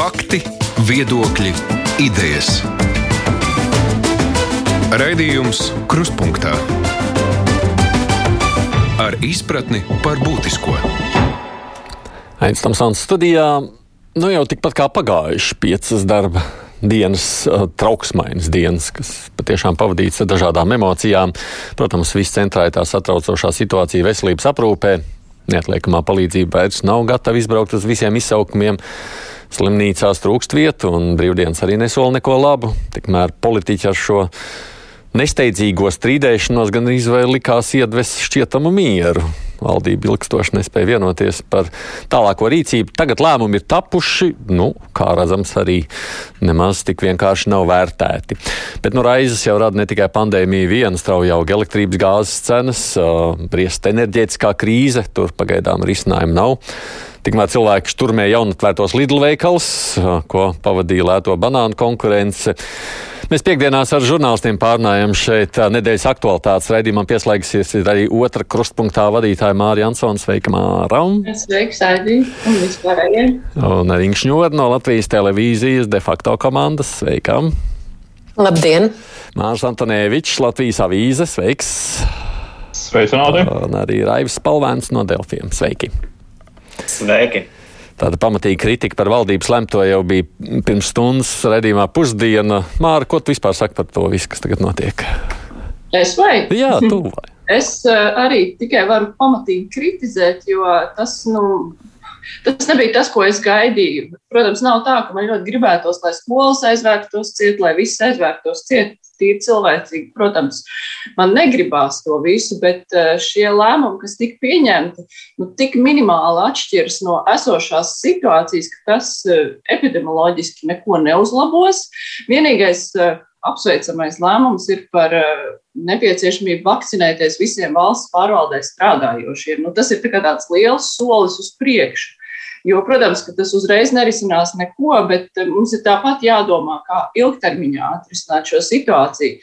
Fakti, viedokļi, idejas. Raidījums Krustpunktā ar izpratni par būtisko. Aizsmeļamies Tamsānas studijā. Nu jau tikpat kā pagājuši piecas darba dienas, trauksmainas dienas, kas patiešām pavadīts ar dažādām emocijām. Protams, viss centrā ir tā satraucošā situācija veselības aprūpē. Neatliekamā palīdzība vairs nav gatava izbraukt uz visiem izsaukumiem. Slimnīcās trūkst vietu, un brīvdienas arī nesola neko labu. Tikmēr politiķi ar šo nesteidzīgo strīdēšanos gan izvēle likās iedvest šķietamu mieru. Valdība ilgstoši nespēja vienoties par tālāko rīcību. Tagad lēmumi ir tapuši, nu, kā redzams, arī nemaz tik vienkārši nav vērtēti. Bet nu, raizes jau rada ne tikai pandēmija, viena strauja auga elektrības gāzes cenas, briest enerģētiskā krīze, tur pagaidām risinājumu nav. Tikmēr cilvēki šturmē jaunatvērtos Lidl veikals, ko pavadīja lēto banānu konkurence. Mēs piekdienās ar žurnālistiem pārnājam šeit nedēļas aktualitātes raidījumam pieslēgsies arī otra krustpunktā vadītāja Mārija Ansona. Sveika, Māra! Sveika, Sēdī un vispārējie! Un arī Šņod no Latvijas televīzijas de facto komandas. Sveika! Labdien! Mārs Antonēvičs, Latvijas avīze. Sveiks! Sveicināti! Un arī Raivis Spalvēns no Delfiem. Sveiki! Sveiki! Tāda pamatīga kritika par valdības lemto jau bija pirms stundas redzījumā pusdiena. Māra, ko tu vispār saki par to visu, kas tagad notiek? Es vai? Jā, tu vai. Es uh, arī tikai varu pamatīgi kritizēt, jo tas, nu, tas nebija tas, ko es gaidīju. Protams, nav tā, ka man ļoti gribētos, lai skolas aizvērtos ciet, lai viss aizvērtos ciet, tīri cilvēcīgi. Protams, man negribās to visu, bet šie lēmumi, kas tika pieņemti, nu, tik minimāli atšķiras no esošās situācijas, ka tas epidemioloģiski neko neuzlabos. Vienīgais apsveicamais lēmums ir par nepieciešamību vakcinēties visiem valsts pārvaldē strādājošiem. Nu, tas ir tā tāds liels solis uz priekšu. Jo, protams, ka tas uzreiz nerisinās neko, bet mums ir tāpat jādomā, kā ilgtermiņā atrisināt šo situāciju.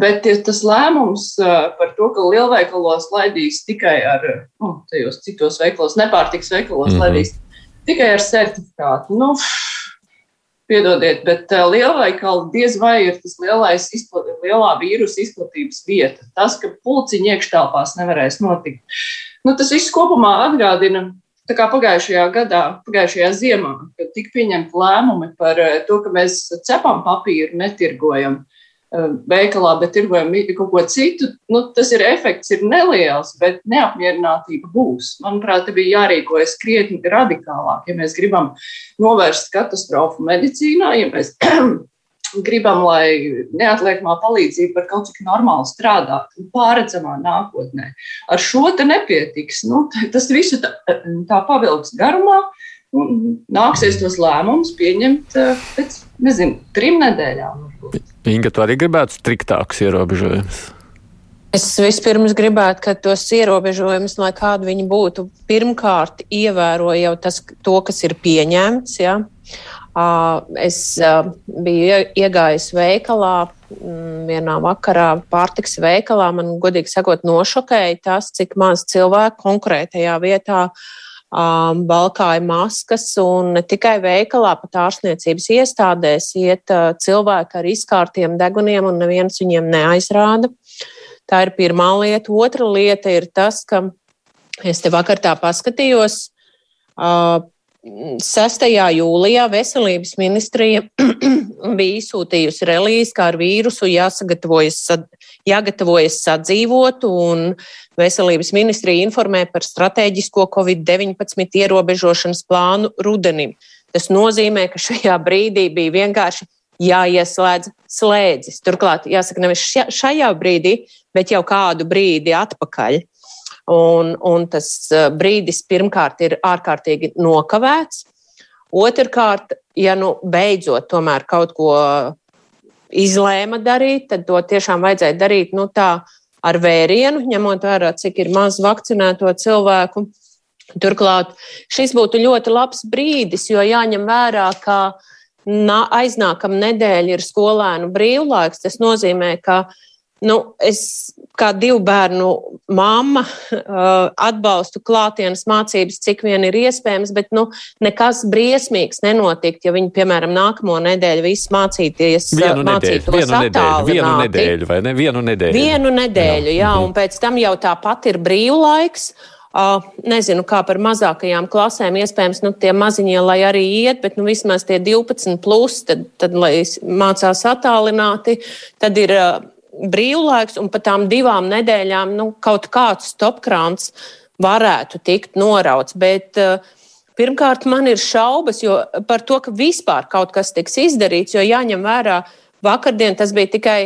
Bet tas lēmums par to, ka lielveikalos laidīs tikai ar, nu, tajos citos veikalos, nepārtiks veikalos mm -hmm. laidīs tikai ar certifikātu. Nu, Piedodiet, bet uh, lielveikali diez vai ir tas lielais izplat, lielā vīrusu izplatības vieta. Tas, ka pulciņi iekštelpās nevarēs notikt. Nu, tas viss kopumā atgādina, tā kā pagājušajā gadā, pagājušajā ziemā, kad tika pieņemti lēmumi par to, ka mēs cepam papīru netirgojam veikalā, bet tirgojam kaut ko citu, nu, tas ir efekts ir neliels, bet neapmierinātība būs. Manuprāt, te bija jārīkojas krietni radikālāk, ja mēs gribam novērst katastrofu medicīnā, ja mēs gribam, lai neatliekamā palīdzība var kaut cik normāli strādāt un pārredzamā nākotnē. Ar šo te nepietiks. Nu, tas visu tā, tā pavilks garumā. Nāksies tos lēmumus pieņemt pēc, nezinu, trim nedēļām. Inga, tu arī gribētu striktākus ierobežojumus? Es vispirms gribētu, ka tos ierobežojumus, lai kādi viņi būtu, pirmkārt ievēro jau tas, to, kas ir pieņemts. Ja? Es biju iegājis veikalā, vienā vakarā pārtiks veikalā. Man, godīgi sakot, nošokēja tas, cik maz cilvēku konkrētajā vietā valkāja maskas, ne tikai veikalā, pat ārstniecības iestādēs iet cilvēki ar izkārtiem deguniem, un neviens viņiem neaizrāda. Tā ir pirmā lieta. Otra lieta ir tas, ka es te vakar tā paskatījos. Uh, 6. jūlijā Veselības ministrija bija izsūtījusi relīzi, kā ar vīrusu jāsagatavojas, jāgatavojas sadzīvot, un Veselības ministrija informē par strateģisko Covid-19 ierobežošanas plānu rudenim. Tas nozīmē, ka šajā brīdī bija vienkārši jāieslēdz slēdzis. Turklāt, jāsaka, nevis šajā brīdī, bet jau kādu brīdi atpakaļ. Un, un tas eh, brīdis pirmkārt ir ārkārtīgi nokavēts. Otrkārt, ja nu beidzot tomēr kaut ko izlēma darīt, tad to tiešām vajadzēja darīt nu, tā ar vērienu, ņemot vērā, cik ir maz vakcinēto cilvēku. Turklāt šis būtu ļoti labs brīdis, jo jāņem vērā, ka aiznākamā nedēļa ir skolēnu brīvlaiks. Tas nozīmē, ka Nu, es kā divu bērnu mamma atbalstu klātienes mācības, cik vien ir iespējams, bet nu, nekas briesmīgs nenotikt, ja viņi, piemēram, nākamo nedēļu viss mācīties. Vienu nedēļu, vienu nedēļu, vienu nedēļu, vai ne? Vienu nedēļu. Vienu nedēļu, jā, jā un pēc tam jau tāpat ir brīvlaiks. Uh, nezinu, kā par mazākajām klasēm. Iespējams, nu, tie maziņie, lai arī iet, bet nu, vismaz tie 12, plus, tad, tad lai mācās attālināti, tad ir uh, brīvlaiks, un pat tām divām nedēļām nu, kaut kāds stopkrāns varētu tikt norauts. Bet, uh, Pirmkārt, man ir šaubas par to, ka vispār kaut kas tiks izdarīts, jo jāņem vērā, vakardien tas bija tikai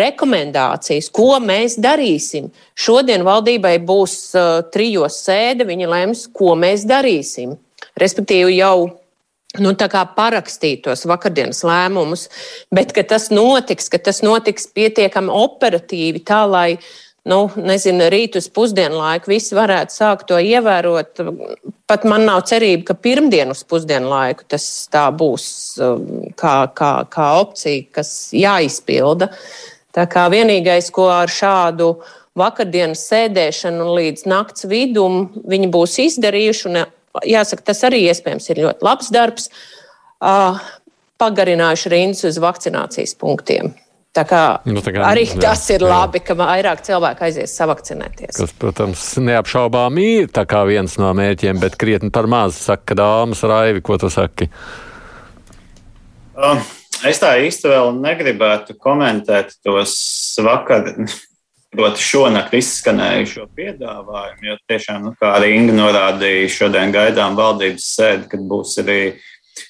rekomendācijas, ko mēs darīsim. Šodien valdībai būs uh, trijos sēde, viņi lems, ko mēs darīsim. Respektīvi, jau nu, parakstītos vakardienas lēmumus, bet tas notiks, ka tas notiks pietiekami operatīvi, tā lai nu, nezinu, rīt uz pusdienu laiku visi varētu sākt to ievērot. Pat man nav cerība, ka pirmdien uz pusdienu laiku tas tā būs um, kā, kā, kā opcija, kas jāizpilda. Tā kā vienīgais, ko ar šādu vakardienas sēdēšanu līdz nakts vidum viņi būs izdarījuši, un jāsaka, tas arī iespējams ir ļoti labs darbs, pagarinājuši rindas uz vakcinācijas punktiem. Tā kā, nu, tā kā arī jā, tas ir jā. labi, ka vairāk cilvēku aizies savakcinēties. Tas, protams, neapšaubām ir viens no mērķiem, bet krietni par maz. Saka, dāmas, Raivi, ko tu saki? Um, es tā īsti vēl negribētu komentēt tos vakar proti, šonakt izskanējušo piedāvājumu, jo tiešām, nu, kā arī Inga norādīja, šodien gaidām valdības sēdi, kad būs arī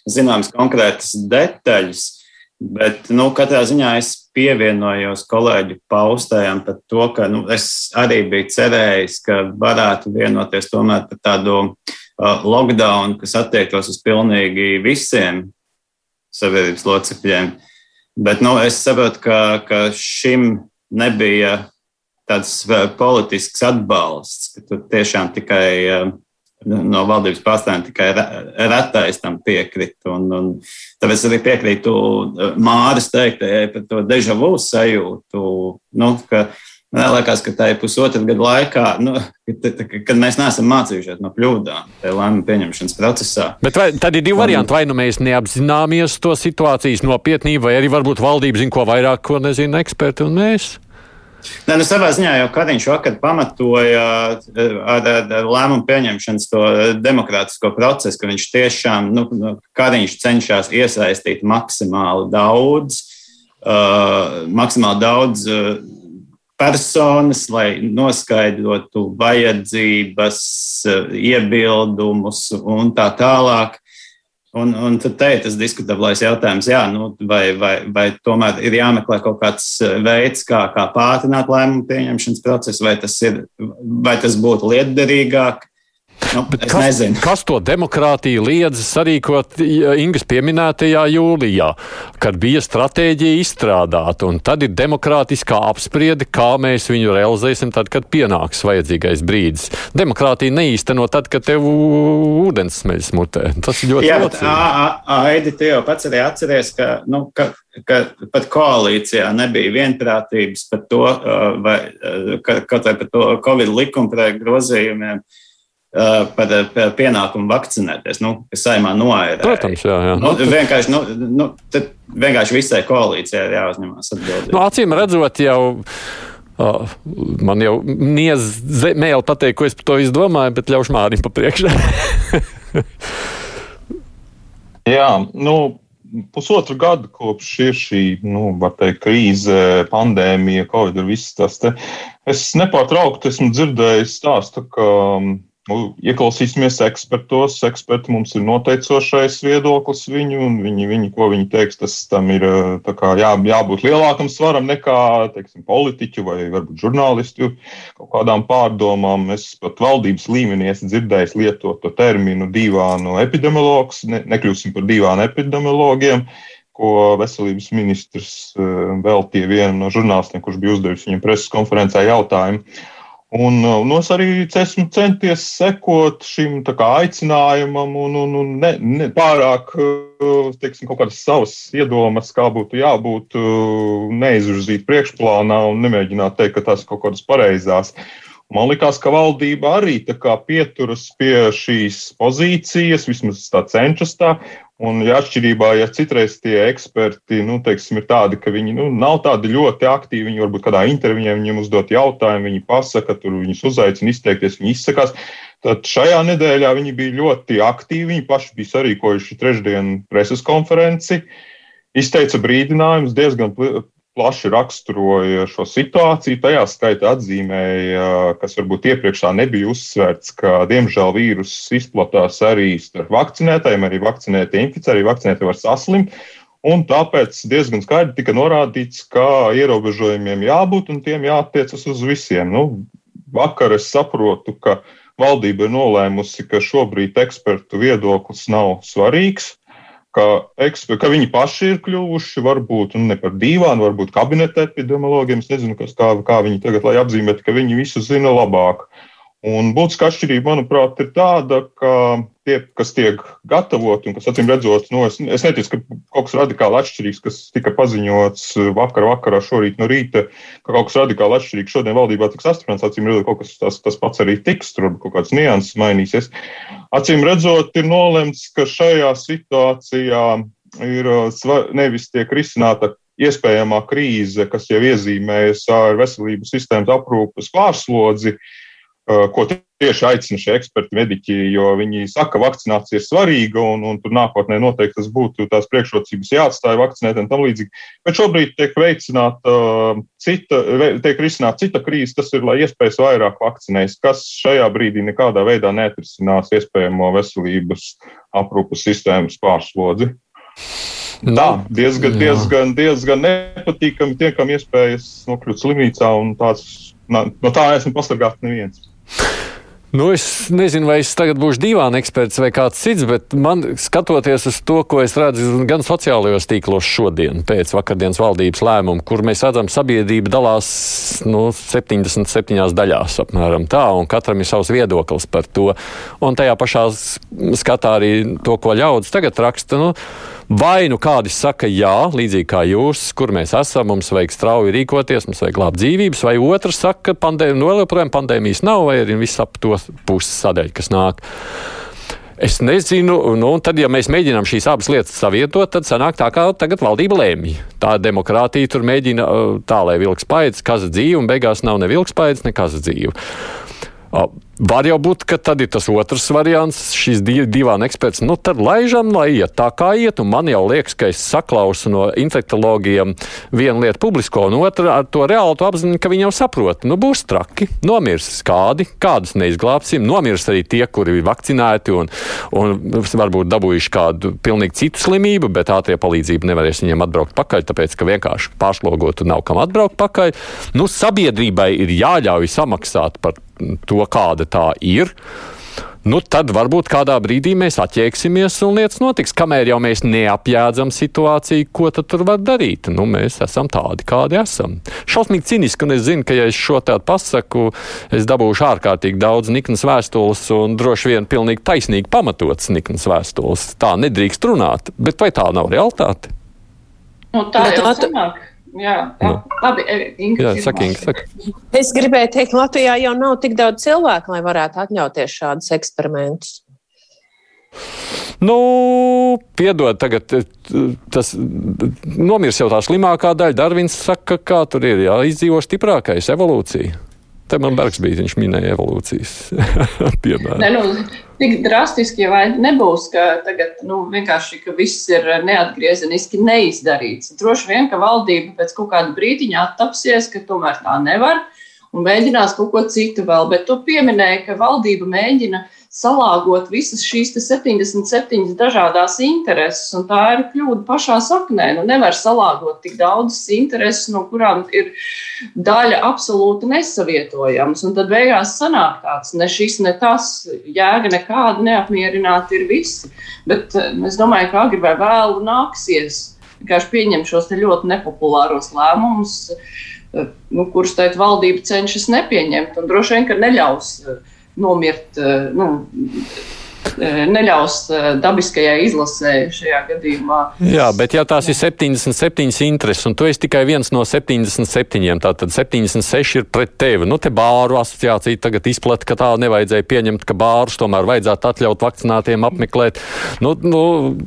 zināmas konkrētas detaļas. Bet, nu, katrā ziņā es pievienojos kolēģu paustējām par to, ka nu, es arī biju cerējis, ka varētu vienoties tomēr par tādu uh, lockdown, kas attiektos uz pilnīgi visiem sabiedrības locekļiem. Bet nu, es saprotu, ka, ka šim nebija tāds politisks atbalsts, ka tur tiešām tikai eh, no valdības pārstāvjiem tikai retais tam piekrīt. Un, un tāpēc arī piekrītu eh, Māras teiktajai par to dežavu sajūtu. Nu, ka, Man liekas, ka tā ir pusotra gada laikā, nu, kad, mēs neesam mācījušies no kļūdām tajā lēmumu pieņemšanas procesā. Bet vai, tad ir divi varianti. Vai nu mēs neapzināmies to situācijas nopietnību, vai arī varbūt valdība zina ko vairāk, ko nezina eksperti un mēs? Nē, nu, savā ziņā jau Kariņš vakar pamatoja eh, ar, ar lēmumu pieņemšanas to demokrātisko procesu, ka viņš tiešām, nu, nu, Kariņš cenšas iesaistīt maksimāli daudz, uh, maksimāli daudz uh, personas, lai noskaidrotu vajadzības, uh, iebildumus un tā tālāk. Un, un tad te ir tas diskutablais jautājums, jā, nu, vai, vai, vai tomēr ir jāmeklē kaut kāds eh, veids, kā, kā pātrināt lēmumu pieņemšanas procesu, vai tas, ir, vai tas būtu lietderīgāk, Nu, kas, kas to demokrātiju liedz sarīkot Ingas pieminētajā jūlijā, kad bija stratēģija izstrādāta, un tad ir demokrātiskā apspriede, kā mēs viņu realizēsim tad, kad pienāks vajadzīgais brīdis. Demokrātija neīsteno tad, kad tev ūdens smeļas mutē. Tas ir ļoti labi. Aidi, tu jau pats arī atceries, ka, nu, ka, ka pat koalīcijā nebija vienprātības par to, vai kaut vai par to Covid likumprojektu grozījumiem. Uh, par, par pienākumu vakcinēties, nu, kas saimā noērē. Protams, jā. jā. Nu, vienkārši, nu, nu, vienkārši visai koalīcijai ir jāuzņemas atbildība. Nu, acīm redzot, jau. Oh, man jau niez mēl pateikt, ko es par to izdomāju, bet ļaušu Mārim pa priekšu. jā, nu, pusotru gadu kopš ir šī, nu, var teikt, krīze, pandēmija, covid un viss tas te. Es nepārtraukti esmu dzirdējis stāstu, ka Nu, ieklausīsimies ekspertos. Eksperti mums ir noteicošais viedoklis viņu, un viņi, viņi, ko viņi teiks, tas tam ir kā, jā, jābūt lielākam svaram nekā teiksim, politiķu vai varbūt žurnālistu kaut kādām pārdomām. Es pat valdības līmenī esmu dzirdējis lietot to terminu divānu epidemiologs, ne, nekļūsim par divānu epidemiologiem ko veselības ministrs veltīja vienam no žurnālistiem, kurš bija uzdevis viņam preses konferencē jautājumu. Un, un es arī esmu centies sekot šim kā, aicinājumam, un, un, un ne, ne pārāk teiksim, kaut kādas savas iedomas, kā būtu jābūt, neizvirzīt priekšplānā un nemēģināt teikt, ka ir kaut kādas pareizās. Man liekas, ka valdība arī pieturas pie šīs pozīcijas, vismaz tā cenšas tā, Un, ja atšķirībā, ja citreiz tie eksperti nu, teiksim, ir tādi, ka viņi nu, nav tādi ļoti aktīvi, viņi varbūt kādā intervijā viņiem uzdot jautājumu, viņi pasaka, tur viņus uzaicina izteikties, viņi izsakās. Tad šajā nedēļā viņi bija ļoti aktīvi. Viņi paši bija sarīkojuši trešdienu preses konferenci, izteica brīdinājumus diezgan plaši raksturoja šo situāciju. Tajā skaitā atzīmēja, kas varbūt iepriekšā nebija uzsvērts, ka diemžēl vīruss izplatās arī starp vakcinētājiem, arī vakcinētie inficē, arī vakcinētie var saslimt. Un tāpēc diezgan skaidri tika norādīts, ka ierobežojumiem jābūt un tiem jāattiecas uz visiem. Nu, vakar es saprotu, ka valdība ir nolēmusi, ka šobrīd ekspertu viedoklis nav svarīgs ka, eksper, ka viņi paši ir kļuvuši varbūt nu, ne par dīvānu, varbūt kabineta epidemiologiem. Es nezinu, kas, kā, kā viņi tagad apzīmētu, ka viņi visu zina labāk. Un būtiska atšķirība, manuprāt, ir tāda, ka tie, kas tiek gatavoti un kas, acīm redzot, no, es, es neticu, ka kaut kas radikāli atšķirīgs, kas tika paziņots vakar, vakarā, šorīt no rīta, ka kaut kas radikāli atšķirīgs šodien valdībā tiks astrunāts. Acīm redzot, kaut kas tas, tas pats arī tiks, tur kaut kāds nianses mainīsies. Acīm redzot, ir nolemts, ka šajā situācijā ir nevis tiek risināta iespējamā krīze, kas jau iezīmējas ar veselības sistēmas aprūpas pārslodzi, uh, ko tieši aicina šie eksperti, mediķi, jo viņi saka, ka vakcinācija ir svarīga un, un tur nākotnē noteikti tas būtu tās priekšrocības jāatstāja vakcinēt un tam līdzīgi. Bet šobrīd tiek veicināta cita, tiek risināta cita krīze, tas ir, lai iespējas vairāk vakcinējas, kas šajā brīdī nekādā veidā neatrisinās iespējamo veselības aprūpas sistēmas pārslodzi. Nu, Tā diezgan, diezgan, diezgan nepatīkami tie, kam iespējas nokļūt slimnīcā, un tās, no tā esmu pasargāts neviens. Nu, es nezinu, vai es tagad būšu divāna eksperts vai kāds cits, bet man skatoties uz to, ko es redzu gan sociālajos tīklos šodien, pēc vakardienas valdības lēmuma, kur mēs redzam, sabiedrība dalās nu, 77 daļās apmēram tā, un katram ir savs viedoklis par to. Un tajā pašā skatā arī to, ko ļaudis tagad raksta. Nu, Vai nu kādi saka, jā, līdzīgi kā jūs, kur mēs esam, mums vajag strauji rīkoties, mums vajag glābt dzīvības, vai otrs saka, ka pandēmija, nu, joprojām pandēmijas nav, vai arī viss ap to puses sadaļu, kas nāk. Es nezinu, nu, tad, ja mēs mēģinām šīs abas lietas savietot, tad sanāk tā, kā tagad valdība lēmja. Tā demokrātija tur mēģina tā, lai vilks paiets, kaza dzīve, un beigās nav ne vilks paiets, ne kaza dzīve. Var jau būt, ka tad ir tas otrs variants, šis div, divāna eksperts. Nu, tad laižam, lai iet tā kā iet. Un man jau liekas, ka es saklausu no infektologiem vienu lietu publisko, un otru ar to reāli to apziņu, ka viņi jau saprot, nu būs traki, nomirs kādi, kādus neizglābsim, nomirs arī tie, kuri ir vakcinēti un, un varbūt dabūjuši kādu pilnīgi citu slimību, bet ātrie palīdzība nevarēs viņiem atbraukt pakaļ, tāpēc, ka vienkārši pārslogotu nav kam atbraukt pakaļ. Nu, sabiedrībai ir jāļauj samaksāt par to, kāda tā ir. Nu, tad varbūt kādā brīdī mēs atķēksimies un lietas notiks. Kamēr jau mēs neapjēdzam situāciju, ko tad tur var darīt? Nu, mēs esam tādi, kādi esam. Šausmīgi ciniski, un es zinu, ka ja es šo tādu pasaku, es dabūšu ārkārtīgi daudz niknas vēstules un droši vien pilnīgi taisnīgi pamatots niknas vēstules. Tā nedrīkst runāt, bet vai tā nav realitāte? Nu, tā jau sanāk. Jā, jā. Nu. labi. E, Inga, jā, saka, Inga, saka. Es gribēju teikt, ka Latvijā jau nav tik daudz cilvēku, lai varētu atļauties šādus eksperimentus. Nu, piedod, tagad e, tas nomirs jau tā slimākā daļa. Darvins saka, kā tur ir jāizdzīvo stiprākais evolūcija. Te man Bergs bija, viņš minēja evolūcijas piemēru. Ne, nu, tik drastiski jau nebūs, ka tagad nu, vienkārši ka viss ir neatgriezeniski neizdarīts. Droši vien, ka valdība pēc kaut kāda brīdiņa attapsies, ka tomēr tā nevar un mēģinās kaut ko citu vēl. Bet tu pieminēji, ka valdība mēģina salāgot visas šīs 77 dažādas intereses, un tā ir kļūda pašā saknē. Nu, nevar salāgot tik daudzas intereses, no kurām ir daļa absolūti nesavietojams. Un tad beigās sanāk tāds, ne šis, ne tas, jēga nekāda neapmierināti ir visi. Bet eh, es domāju, ka agri vai vēlu nāksies vienkārši pieņemt šos ļoti nepopulāros lēmumus nu, kurus teikt, valdība cenšas nepieņemt un droši vien, ka neļaus nomirt. Nu, E, neļaus e, dabiskajai izlasē šajā gadījumā. Jā, bet ja tās ir 77 intereses, un tu esi tikai viens no 77, tad 76 ir pret tevi. Nu, te bāru asociācija tagad izplata, ka tā nevajadzēja pieņemt, ka bārus tomēr vajadzētu atļaut vakcinātiem apmeklēt. Nu, nu,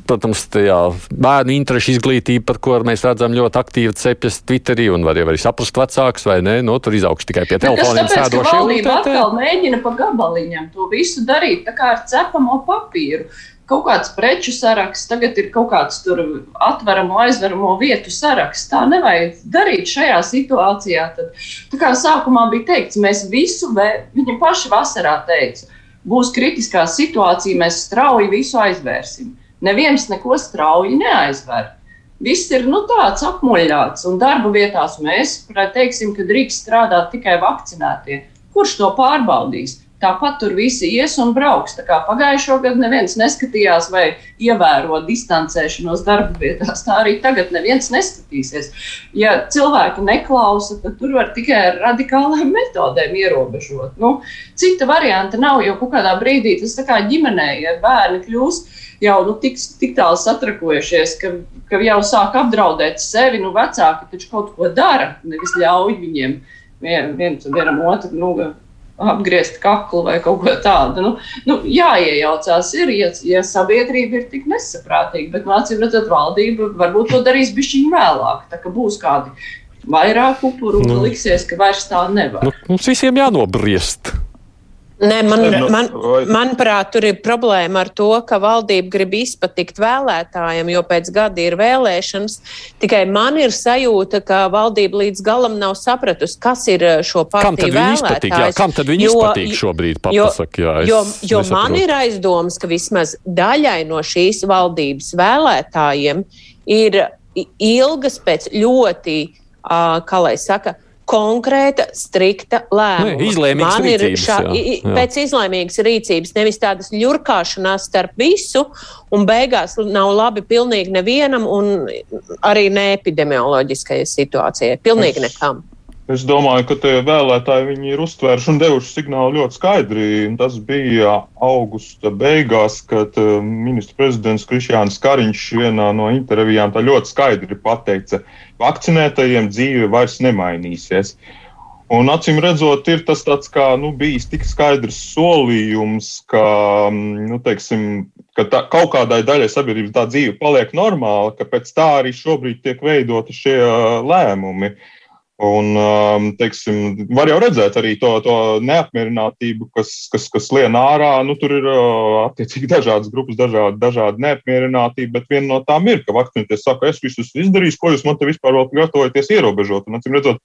protams, jā, bērnu interešu izglītība, par ko mēs redzam ļoti aktīvi cepjas Twitterī, un var jau arī saprast vecāks vai nē, nu, tur izaugš tikai pie telefoniem sēdošie. Valdība atkal mēģina pa gabaliņam to visu darīt, tā kā ar cepamo no papīru. Kaut kāds preču saraksts, tagad ir kaut kāds tur atveramo, aizveramo vietu saraksts. Tā nevajag darīt šajā situācijā. Tad, tā kā sākumā bija teikts, mēs visu, viņi paši vasarā teica, būs kritiskā situācija, mēs strauji visu aizvērsim. Neviens neko strauji neaizver. Viss ir nu, tāds apmuļāts, un darba vietās mēs teiksim, ka drīkst strādāt tikai vakcinētie. Kurš to pārbaudīs? Tāpat tur visi ies un brauks. Tā pagājušo gadu neviens neskatījās vai ievēro distancēšanos darba vietās, tā arī tagad neviens neskatīsies. Ja cilvēki neklausa, tad tur var tikai ar radikālām metodēm ierobežot. Nu, cita varianta nav, jo kādā brīdī tas kā ģimenē, ja bērni kļūst jau nu, tik, tik tālu satrakojušies, ka, ka jau sāk apdraudēt sevi. Nu, vecāki taču kaut ko dara, nevis ļauj viņiem vien, viens vienam otru. Nu, apgriezt kaklu vai kaut ko tādu. Nu, nu, jāiejaucās, ir, ja, ja sabiedrība ir tik nesaprātīga, bet mācību redzot, valdība varbūt to darīs bišķiņu vēlāk. Tā kā būs kādi vairāk upuru nu, liksies, ka vairs tā nevar. Nu, mums visiem jānobriest. Nē, man, man, manuprāt, tur ir problēma ar to, ka valdība grib izpatikt vēlētājiem, jo pēc gada ir vēlēšanas. Tikai man ir sajūta, ka valdība līdz galam nav sapratusi, kas ir eh, šo partiju vēlētājs. Kam tad viņi jo, izpatīk šobrīd? Papasak, jā, jo, jo man ir aizdomas, ka vismaz daļai no šīs valdības vēlētājiem ir ilgas pēc ļoti, uh, kā lai saka, konkrēta, strikta lēmuma. Ne, izlēmīgas Man rīcības. Šā, jā, jā. Pēc izlēmīgas rīcības, nevis tādas ļurkāšanās starp visu, un beigās nav labi pilnīgi nevienam, un arī ne epidemioloģiskajai situācijai. Pilnīgi nekam. Es domāju, ka tie vēlētāji ir uztvēruši un devuši signālu ļoti skaidri. Tas bija augusta beigās, kad uh, ministra prezidents Krišjāns Kariņš vienā no intervijām ļoti skaidri pateica, ka vakcinētajiem dzīve vairs nemainīsies. Un acīm redzot, ir tas tāds kā, nu, bijis tik skaidrs solījums, ka, mm, nu, teiksim, ka tā, kaut kādai daļai sabiedrības tā dzīve paliek normāla, ka pēc tā arī šobrīd tiek veidoti šie lēmumi. Un, teiksim, var jau redzēt arī to, to neapmierinātību, kas, kas, kas lien ārā. Nu, tur ir attiecīgi dažādas grupas, dažādi, dažādi neapmierinātība, bet viena no tām ir, ka vakcinēties saka, es visus izdarīšu, ko jūs man te vispār vēl gatavojaties ierobežot. Un, acīm redzot,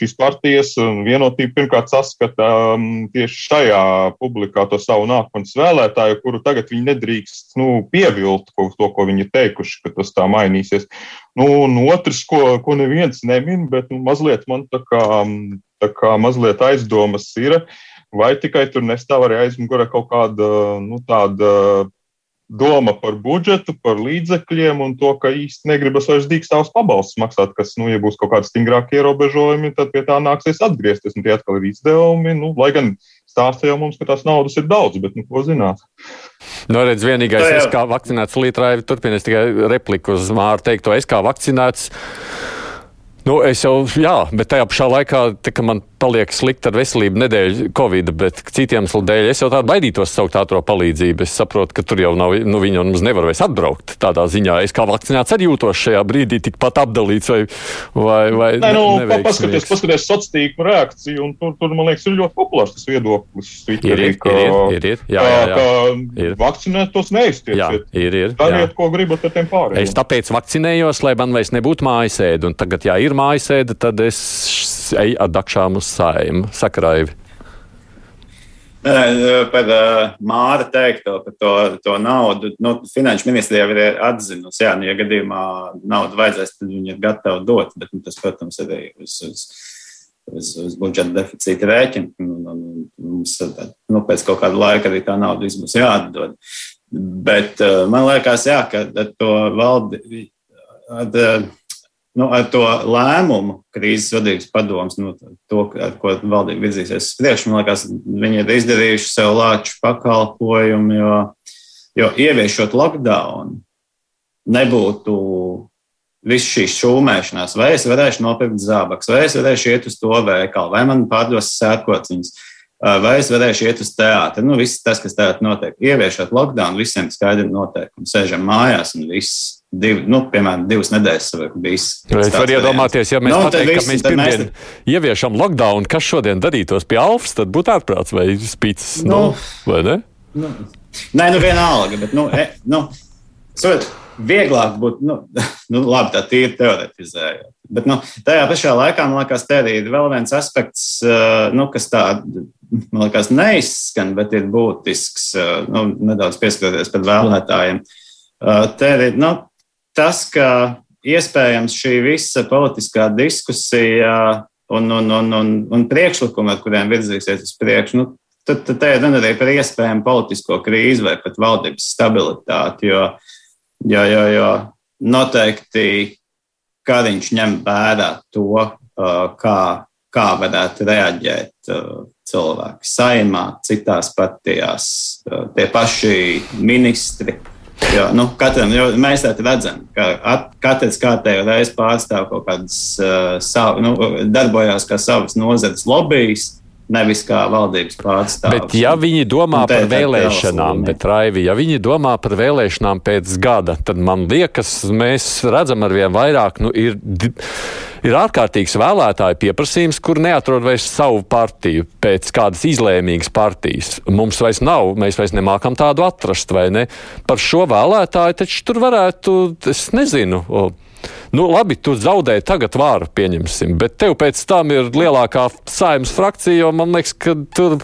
šīs partijas vienotība pirmkārt saskata um, tieši šajā publikā to savu nākotnes vēlētāju, kuru tagad viņi nedrīkst nu, pievilt ko, to, ko viņi ir teikuši, ka tas tā mainīsies. Nu, un otrs, ko, ko neviens nemin, bet nu, mazliet man tā kā, tā kā mazliet aizdomas ir, vai tikai tur nestāv arī aizmugurē kaut kāda nu, tāda doma par budžetu, par līdzekļiem un to, ka īsti negribas vairs dīkstāvus pabalstus maksāt, kas, nu, ja būs kaut kādi stingrāki ierobežojumi, tad pie tā nāksies atgriezties. Un tie atkal ir izdevumi, nu, lai gan stāsta jau mums, ka tās naudas ir daudz, bet, nu, ko zināt. Nu, redz, vienīgais, es kā vakcinēts lītrāji, turpinies tikai repliku uz Māru teikto, es kā vakcinēts. Nu, es jau, jā, bet tajā pašā laikā, tā, ka man paliek slikti ar veselību nedēļu Covid, bet citiem iemeslu dēļ es jau tādu baidītos saukt ātrā palīdzību. Es saprotu, ka tur jau nav, nu, viņi jau mums nevar vairs atbraukt. Tādā ziņā es kā vakcinēts arī jūtos šajā brīdī tikpat apdalīts vai, vai, vai Nē, nu, paskaties, paskaties sociālo reakciju, un tur, tur, man liekas, ir ļoti populārs tas viedoklis. Ir, ir, ka, ir, ir, ir, jā, jā, jā. Ka ir. vakcinēt tos neiztieciet. Jā, ir, ir. Dariet, ko gribat ar tiem pārējiem. Es tāpēc vakcinējos, lai man vairs nebūtu mājasēde, un tagad, ja ir mājasēde, tad es eju ar dakšām uz saimu. Sakaraivi. Par uh, Māra teikto par to, to naudu. Nu, Finanšu ministrija jau ir atzinusi, ka, nu, ja gadījumā naudu vajadzēs, tad viņi ir gatavi dot. Bet nu, tas, protams, arī uz, uz, uz, uz budžeta deficīta rēķina. Mums nu, pēc kaut kāda laika arī tā nauda būs jāatdod. Bet uh, man liekas, jā, ka to valdi. Ar, nu, ar to lēmumu, krīzes vadības padomus, nu, to, ar ko valdība virzīsies uz priekšu, man liekas, viņi ir izdarījuši sev lāču pakalpojumu, jo, jo ieviešot lockdown, nebūtu viss šīs šūmēšanās, vai es varēšu nopirkt zābakus, vai es varēšu iet uz to veikalu, vai man pārdos sērkociņus, vai es varēšu iet uz teātri. Nu, viss tas, kas tagad notiek, ieviešot lockdown, visiem skaidri noteikumi. Sēžam mājās un viss divi, nu, piemēram, divas nedēļas bijis. Es varu iedomāties, ja mēs nu, pateiktu, ka mēs pirmdien mēs... ieviešam lockdown, kas šodien darītos pie Alfas, tad būtu ārprāts vai spīts, nu, nu, vai ne? Nu, nē, nu vienalga, bet, nu, e, nu, sot, vieglāk būtu, nu, nu, labi, tā tīri teoretizējot. Bet, nu, tajā pašā laikā, man liekas, te ir vēl viens aspekts, nu, kas tā, man liekas, neizskan, bet ir būtisks, nu, nedaudz pieskaroties pēc vēlētājiem. Te ir, nu, tas, ka iespējams šī visa politiskā diskusija un, un, un, un, un priekšlikumi, ar kuriem virzīsies uz priekšu, nu, tad, tad te ir runa arī par iespējamu politisko krīzi vai pat valdības stabilitāti. Jo, jo, jo, jo noteikti Kariņš ņem vērā to, kā, kā varētu reaģēt cilvēki saimā, citās partijās, tie paši ministri Jo, nu, katram, jo mēs tā redzam, ka at, katrs kārtējo reizi pārstāv kaut kādas uh, savu, nu, darbojās kā savas nozares lobbyis. Nevis kā valdības pārstāvja. Bet, ja viņi domā par vēlēšanām, bet, Raivi, ja viņi domā par vēlēšanām pēc gada, tad man liekas, mēs redzam ar vien vairāk, nu, ir ir ārkārtīgs vēlētāju pieprasījums, kur neatrod vairs savu partiju pēc kādas izlēmīgas partijas. Mums vairs nav, mēs vairs nemākam tādu atrast, vai ne? Par šo vēlētāju taču tur varētu, es nezinu. Nu, labi, tu zaudēji tagad vāru, pieņemsim, bet tev pēc tam ir lielākā saimnes frakcija, jo man liekas, ka tur,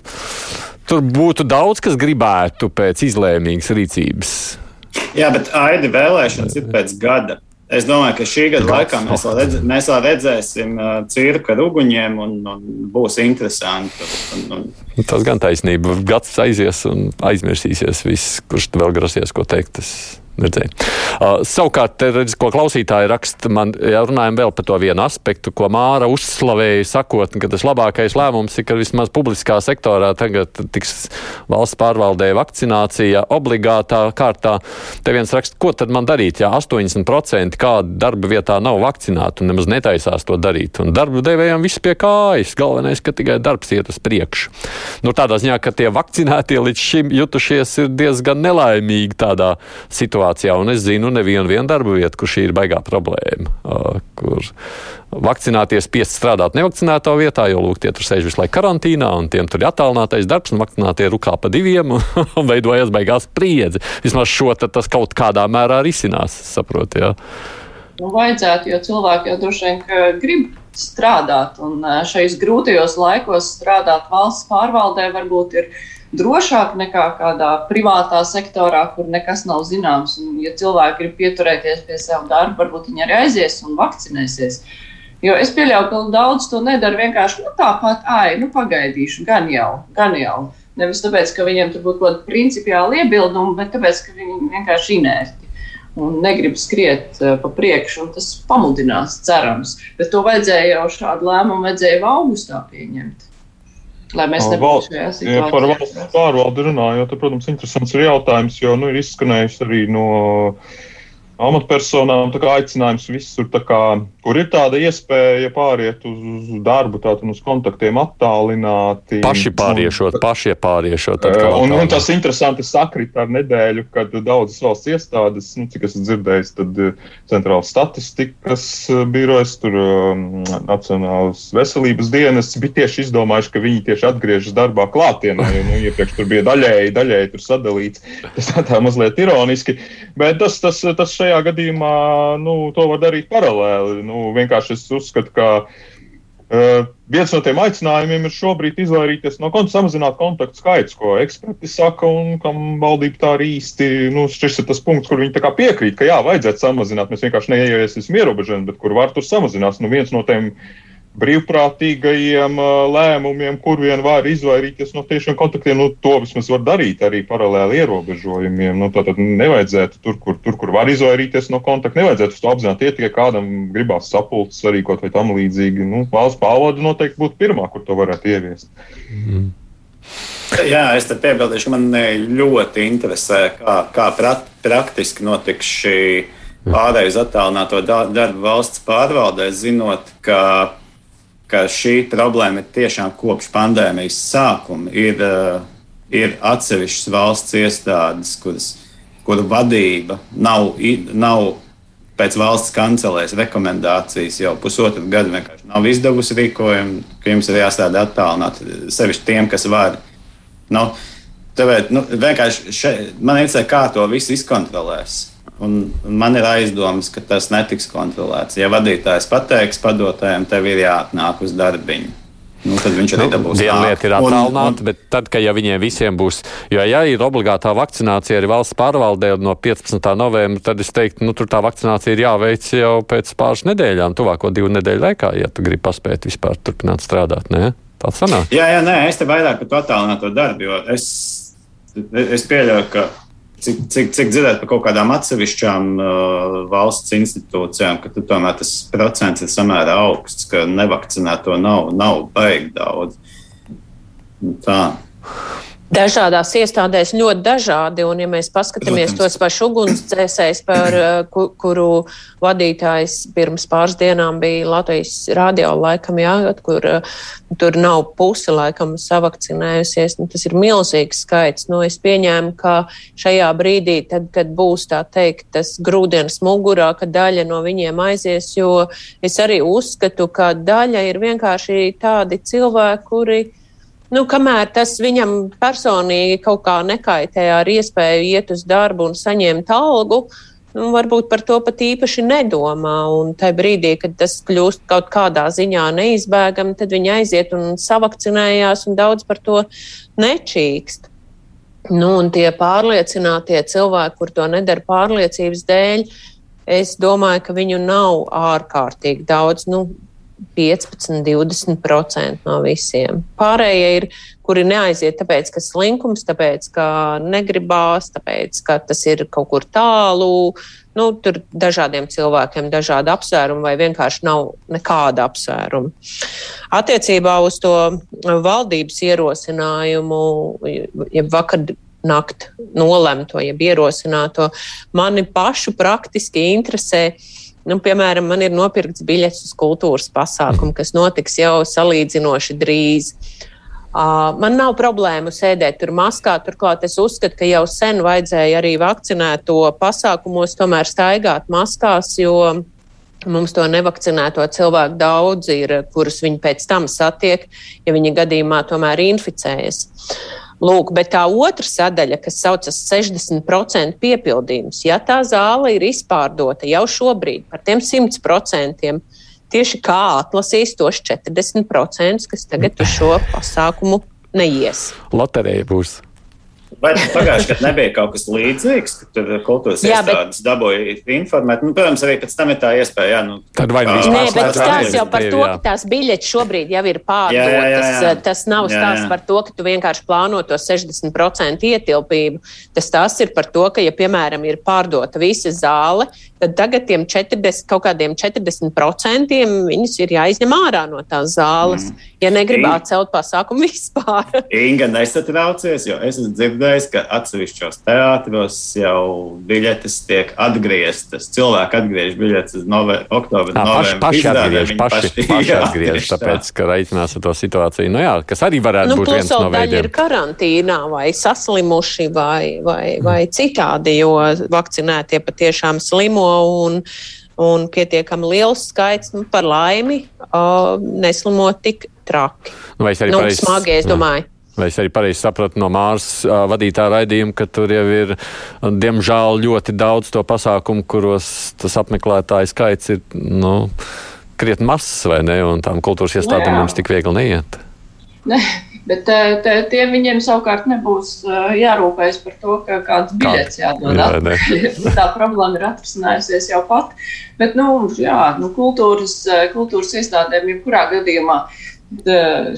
tur būtu daudz, kas gribētu pēc izlēmīgas rīcības. Jā, bet aidi vēlēšanas ir pēc gada. Es domāju, ka šī gada laikā mēs vēl, redz, mēs vēl redzēsim uh, cirku ar uguņiem, un, un būs interesanti. Un, un... Tas gan taisnība. Gads aizies un aizmirsīsies viss, kurš vēl grasies ko teikt. Tas Redzēju. Uh, savukārt, redz, ko klausītāji raksta, man ja runājam vēl par to vienu aspektu, ko Māra uzslavēja, sakot, ka tas labākais lēmums ir, ka vismaz publiskā sektorā tagad tiks valsts pārvaldē vakcinācija obligātā kārtā. Te viens raksta, ko tad man darīt, ja 80% kāda darba vietā nav vakcinēta un nemaz netaisās to darīt. Un darba devējiem viss pie kājas. Galvenais, ka tikai darbs iet uz priekšu. Nu, tādā ziņā, ka tie vakcinētie līdz šim jutušies ir diezgan nelaimīgi tādā situācijā situācijā, un es zinu nevienu darbu vietu, kur šī ir baigā problēma. Kur vakcināties, spiest strādāt nevakcinētā vietā, jo lūk, tie tur sēž visu laiku karantīnā, un tiem tur ir attālinātais darbs, un vakcinātie rukā pa diviem, un, veidojas baigās spriedzi. Vismaz šo tas kaut kādā mērā risinās, saprotu. Ja? Nu, vajadzētu, jo cilvēki jau droši vien grib strādāt, un šajos grūtajos laikos strādāt valsts pārvaldē varbūt ir drošāk nekā kādā privātā sektorā, kur nekas nav zināms. Un, ja cilvēki grib pieturēties pie sava darba, varbūt viņi arī aizies un vakcinēsies. Jo es pieļauju, ka daudz to nedara vienkārši nu, tāpat, ai, nu pagaidīšu, gan jau, gan jau. Nevis tāpēc, ka viņiem tur būtu kaut kāda principiāla iebilduma, bet tāpēc, ka viņi vienkārši inerti un negrib skriet uh, pa priekšu, un tas pamudinās, cerams. Bet to vajadzēja jau šādu lēmumu, vajadzēja augustā pieņemt. Lai mēs nebūtu šajā situācijā. Par valsts pārvaldi runājot, tad, protams, interesants ir jautājums, jo nu, ir izskanējis arī no amatpersonām aicinājums visur, kā, kur ir tāda iespēja pāriet uz, uz darbu, tātad uz kontaktiem attālināti. Paši pāriešot, un, paši pāriešot. Un, un tas interesanti sakrit ar nedēļu, kad daudzas valsts iestādes, nu, cik esmu dzirdējis, tad centrāla statistikas birojas, tur um, Nacionālas veselības dienas bija tieši izdomājuši, ka viņi tieši atgriežas darbā klātienē. Nu, iepriekš tur bija daļēji, daļēji tur sadalīts. Tas tā, tā mazliet ironiski, bet tas, tas, tas šeit šajā gadījumā nu, to var darīt paralēli. Nu, vienkārši es uzskatu, ka uh, viens no tiem aicinājumiem ir šobrīd izvairīties no konta, samazināt kontaktu skaits, ko eksperti saka, un kam valdība tā arī īsti, nu, šis ir tas punkts, kur viņi piekrīt, ka jā, vajadzētu samazināt. Mēs vienkārši neieiesim ierobežojumus, bet kur var tur samazināt. Nu, viens no tiem brīvprātīgajiem lēmumiem, kur vien var izvairīties no tiešiem kontaktiem. Nu, to vismaz var darīt arī paralēli ierobežojumiem. Nu, Tātad nevajadzētu tur kur, tur, kur var izvairīties no kontakta, nevajadzētu to apzināti iet, ja kādam gribās sapulces arī kaut vai tam līdzīgi. Nu, valsts pārvalde noteikti būtu pirmā, kur to varētu ieviest. Mm. Jā, es te piebildīšu, man ļoti interesē, kā, kā prat, praktiski notiks šī pārējai uz attālināto darbu valsts pārvaldē, zinot, ka ka šī problēma ir tiešām kopš pandēmijas sākuma. Ir, uh, ir atsevišķas valsts iestādes, kuras, kuru vadība nav, nav pēc valsts kancelēs rekomendācijas jau pusotru gadu vienkārši nav izdevusi rīkojumu, ka jums ir jāstrādā attālināti, sevišķi tiem, kas var. Nu, tāpēc, nu, vienkārši šeit, man interesē, kā to visu izkontrolēs. Un man ir aizdomas, ka tas netiks kontrolēts. Ja vadītājs pateiks padotājiem, tev ir jāatnāk uz darbiņu. Nu, tad viņš arī nu, dabūs. Viena lieta ir attālināta, bet tad, kad ja viņiem visiem būs, jo ja ir obligātā vakcinācija arī valsts pārvaldē no 15. novembra, tad es teiktu, nu, tur tā vakcinācija ir jāveic jau pēc pāris nedēļām, tuvāko divu nedēļu laikā, ja tu gribi paspēt vispār turpināt strādāt. Ne? Tāds sanāk. Jā, jā, nē, es te vairāk par to attālināto darbu, jo es, es pieļauju, ka cik, cik, cik dzirdēt par kaut kādām atsevišķām uh, valsts institūcijām, ka tomēr tas procents ir samērā augsts, ka nevakcinēto nav, nav baigi daudz. Nu, tā. Dažādās iestādēs ļoti dažādi, un, ja mēs paskatāmies Protams. tos pašus ugunsdzēsējus, par uh, kuru vadītājs pirms pāris dienām bija Latvijas radio laikam, jā, kur uh, tur nav pusi laikam savakcinējusies, nu, tas ir milzīgs skaits. Nu, es pieņēmu, ka šajā brīdī, tad, kad būs tā teikt, tas grūdienas mugurā, ka daļa no viņiem aizies, jo es arī uzskatu, ka daļa ir vienkārši tādi cilvēki, kuri Nu, kamēr tas viņam personīgi kaut kā nekaitē ar iespēju iet uz darbu un saņemt algu, nu, varbūt par to pat īpaši nedomā. Un tajā brīdī, kad tas kļūst kaut kādā ziņā neizbēgami, tad viņi aiziet un savakcinējās, un daudz par to nečīkst. Nu, un tie pārliecinātie cilvēki, kur to nedara pārliecības dēļ, es domāju, ka viņu nav ārkārtīgi daudz. Nu, 15, 20% no visiem. Pārējie ir, kuri neaiziet tāpēc, ka slinkums, tāpēc, ka negribās, tāpēc, ka tas ir kaut kur tālu. Nu, tur dažādiem cilvēkiem ir dažādi apsvērumi, vai vienkārši nav nekāda apsvēruma. Attiecībā uz to valdības ierosinājumu, ja vakar nakt nolemto, jeb ierosināto, mani pašu praktiski interesē Nu, piemēram, man ir nopirkts biļets uz kultūras pasākumu, kas notiks jau salīdzinoši drīz. Uh, man nav problēmu sēdēt tur maskā. Turklāt es uzskatu, ka jau sen vajadzēja arī vakcinēto pasākumos tomēr staigāt maskās, jo mums to nevakcinēto cilvēku daudz ir, kurus viņi pēc tam satiek, ja viņi gadījumā tomēr inficējas. Uh, Lūk, bet tā otra sadaļa, kas saucas 60% piepildījums, ja tā zāle ir izpārdota jau šobrīd par tiem 100%, tieši kā atlasīs tos 40%, kas tagad uz šo pasākumu neies. Loterija būs. Vai pagājušajā gadā nebija kaut kas līdzīgs, ka tur kultūras jā, iestādes bet... dabūja informēt? Nu, protams, arī pēc tam ir tā iespēja. Jā, nu, Tad vai nu vispār? Nē, bet stāsts jau par to, ka tās biļetes šobrīd jau ir pārdotas. Tas nav stāsts par to, ka tu vienkārši plāno to 60% ietilpību. Tas stāsts ir par to, ka, ja, piemēram, ir pārdota visa zāle, tad tagad tiem 40, kaut kādiem 40% viņus ir jāizņem ārā no tās zāles, mm. ja negrib atcelt pasākumu vispār. Inga nesatraucies, jo es esmu dzirdējis dzirdējis, ka atsevišķos teātros jau biļetes tiek atgrieztas. Cilvēki atgriež biļetes nove, oktobra, jā, novembra. Paši, paši atgriež, paši, paši, paši atgriež, tāpēc, ka reiķinās ar to situāciju. Nu jā, kas arī varētu nu, būt viens no veidiem. ir karantīnā vai saslimuši vai, vai, vai citādi, jo vakcinētie patiešām slimo un un pietiekami liels skaits, nu, par laimi, uh, neslimo tik traki. Nu, vai es arī nu, pareizi? Domāju. Vai es arī pareizi sapratu no Māras vadītā raidījuma, ka tur jau ir, diemžēl, ļoti daudz to pasākumu, kuros tas apmeklētāju skaits ir nu, krietni mazs, vai ne? Un tām kultūras iestādēm mums tik viegli neiet. Ne, Bet te, tie viņiem savukārt nebūs jārūpējas par to, ka kāds biļets jādod atpakaļ. Tā problēma ir atrisinājusies jau pat. Bet, nu, jā, nu, kultūras, kultūras iestādēm jebkurā gadījumā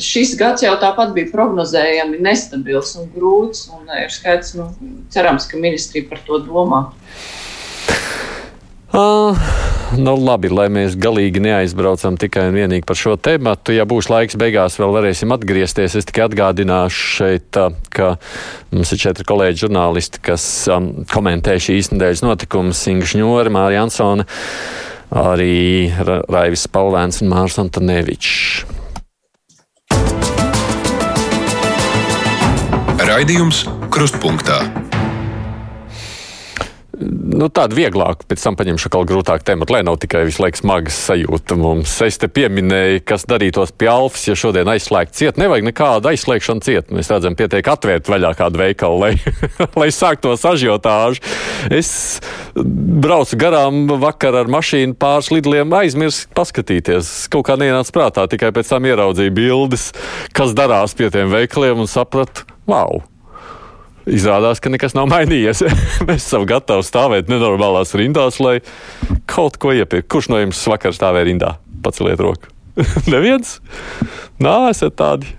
šis gads jau tāpat bija prognozējami nestabils un grūts. Un ir skaidrs, nu, cerams, ka ministrija par to domā. Uh, nu labi, lai mēs galīgi neaizbraucam tikai un vienīgi par šo tēmu. Ja būs laiks, beigās vēl varēsim atgriezties. Es tikai atgādināšu šeit, ka mums ir četri kolēģi žurnālisti, kas um, komentē šīs nedēļas notikumus. Inga Šņore, Mārija Ansone, arī Raivis Paulēns un Mārs Antonevičs. Raidījums Krustpunktā nu, tāda vieglāka, pēc tam paņemšu kaut grūtāku tematu, lai nav tikai visu laiku smagas sajūta mums. Es te pieminēju, kas darītos pie Alfas, ja šodien aizslēgt ciet. Nevajag nekādu aizslēgšanu ciet. Mēs redzam, pietiek atvērt vaļā kādu veikalu, lai, lai sāktos ažiotāžu. Es braucu garām vakar ar mašīnu pāris lidliem, aizmirsu paskatīties. Kaut kā neienāca prātā, tikai pēc tam ieraudzīju bildes, kas darās pie tiem veikaliem un sapratu, wow! Izrādās, ka nekas nav mainījies. Mēs esam gatavi stāvēt nenormālās rindās, lai kaut ko iepirktu. Kurš no jums vakar stāvēja rindā? Paceliet roku. Neviens? Nā, esat tādi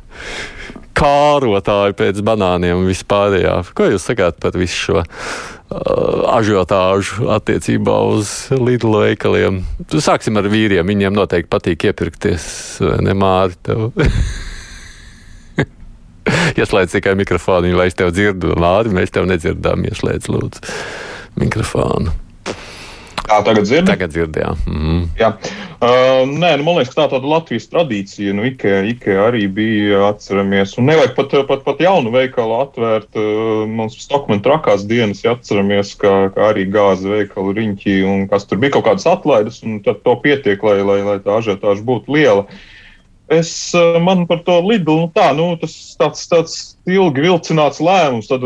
kārotāji pēc banāniem vispārējā. Ko jūs sakāt par visu šo uh, ažiotāžu attiecībā uz Lidlu veikaliem? Sāksim ar vīriem. Viņiem noteikti patīk iepirkties, ne māri tev. Ieslēdz tikai mikrofonu, lai es tevi dzirdu. Lāri, mēs tevi nedzirdām. Ieslēdz, lūdzu, mikrofonu. Jā, tagad dzirdam. Tagad dzirdējām. Mm. Jā. Uh, nē, nu, man liekas, tā tāda Latvijas tradīcija. Nu, Ikea, Ikea arī bija, atceramies. Un nevajag pat, pat, pat jaunu veikalu atvērt. Uh, mums Stokman trakās dienas, ja atceramies, ka, ka arī gāza veikalu riņķī un kas tur bija kaut kādas atlaides, un tad to pietiek, lai, lai, lai tā ažiotāža būtu liela. Uh, Es eh, man par to Lidlu, nu tā, nu, tas tāds, tāds ilgi vilcināts lēmums, tad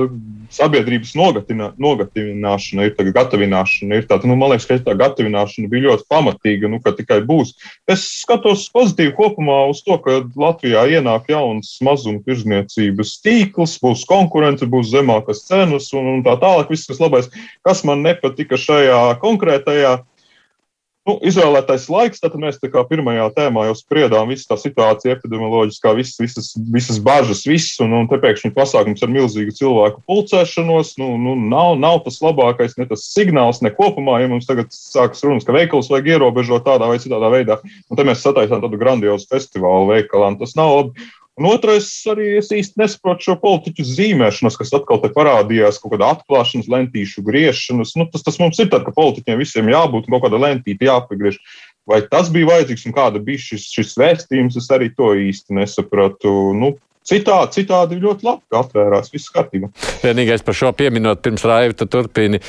sabiedrības nogatina, nogatavināšana ir tagad gatavināšana. Ir tāda, nu, man liekas, ka tā gatavināšana bija ļoti pamatīga, nu, ka tikai būs. Es skatos pozitīvi kopumā uz to, ka Latvijā ienāk jauns mazuma tirzniecības tīkls, būs konkurence, būs zemākas cenas un, un tā tālāk, viss tas labais. Kas man nepatika šajā konkrētajā Nu, izvēlētais laiks, tad mēs tā kā pirmajā tēmā jau spriedām visu tā situāciju, epidemioloģiskā, visas, visas, visas bažas, viss, un, un te pēkšņi pasākums ar milzīgu cilvēku pulcēšanos, nu, nu nav, nav tas labākais, ne tas signāls, ne kopumā, ja mums tagad sākas runas, ka veikals vajag ierobežot tādā vai citādā veidā, un te mēs sataisām tādu grandiozu festivālu veikalā, un tas nav labi. Un otrais, arī es īsti nesaprotu šo politiķu zīmēšanos, kas atkal te parādījās, kaut kāda atklāšanas, lentīšu griešanas. Nu, tas, tas mums ir tā, ka politiķiem visiem jābūt kaut kāda lentīte jāpagriež. Vai tas bija vajadzīgs un kāda bija šis, šis vēstījums, es arī to īsti nesapratu. Nu, Citādi, citādi ļoti labi, ka atvērās viss kārtībā. Vienīgais par šo pieminot, pirms Raiva turpini.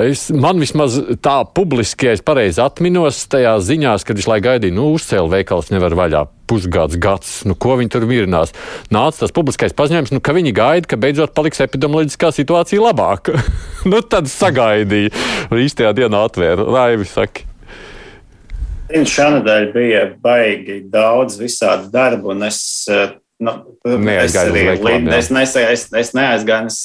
Es, man vismaz tā publiski, ja es pareizi atminos, tajā ziņās, kad visu laiku gaidīju, nu, uzcēla veikals nevar vaļā pusgads, gads, nu, ko viņi tur mierinās. Nāca tas publiskais paziņojums, nu, ka viņi gaida, ka beidzot paliks epidemioloģiskā situācija labāka. nu, tad sagaidīja. Īstajā dienā atvēra. Raivi saka. Šonadēļ bija baigi daudz visādi darbu, un es Nu, es arī lidu, es, nes, es, es neaizgāju. Es,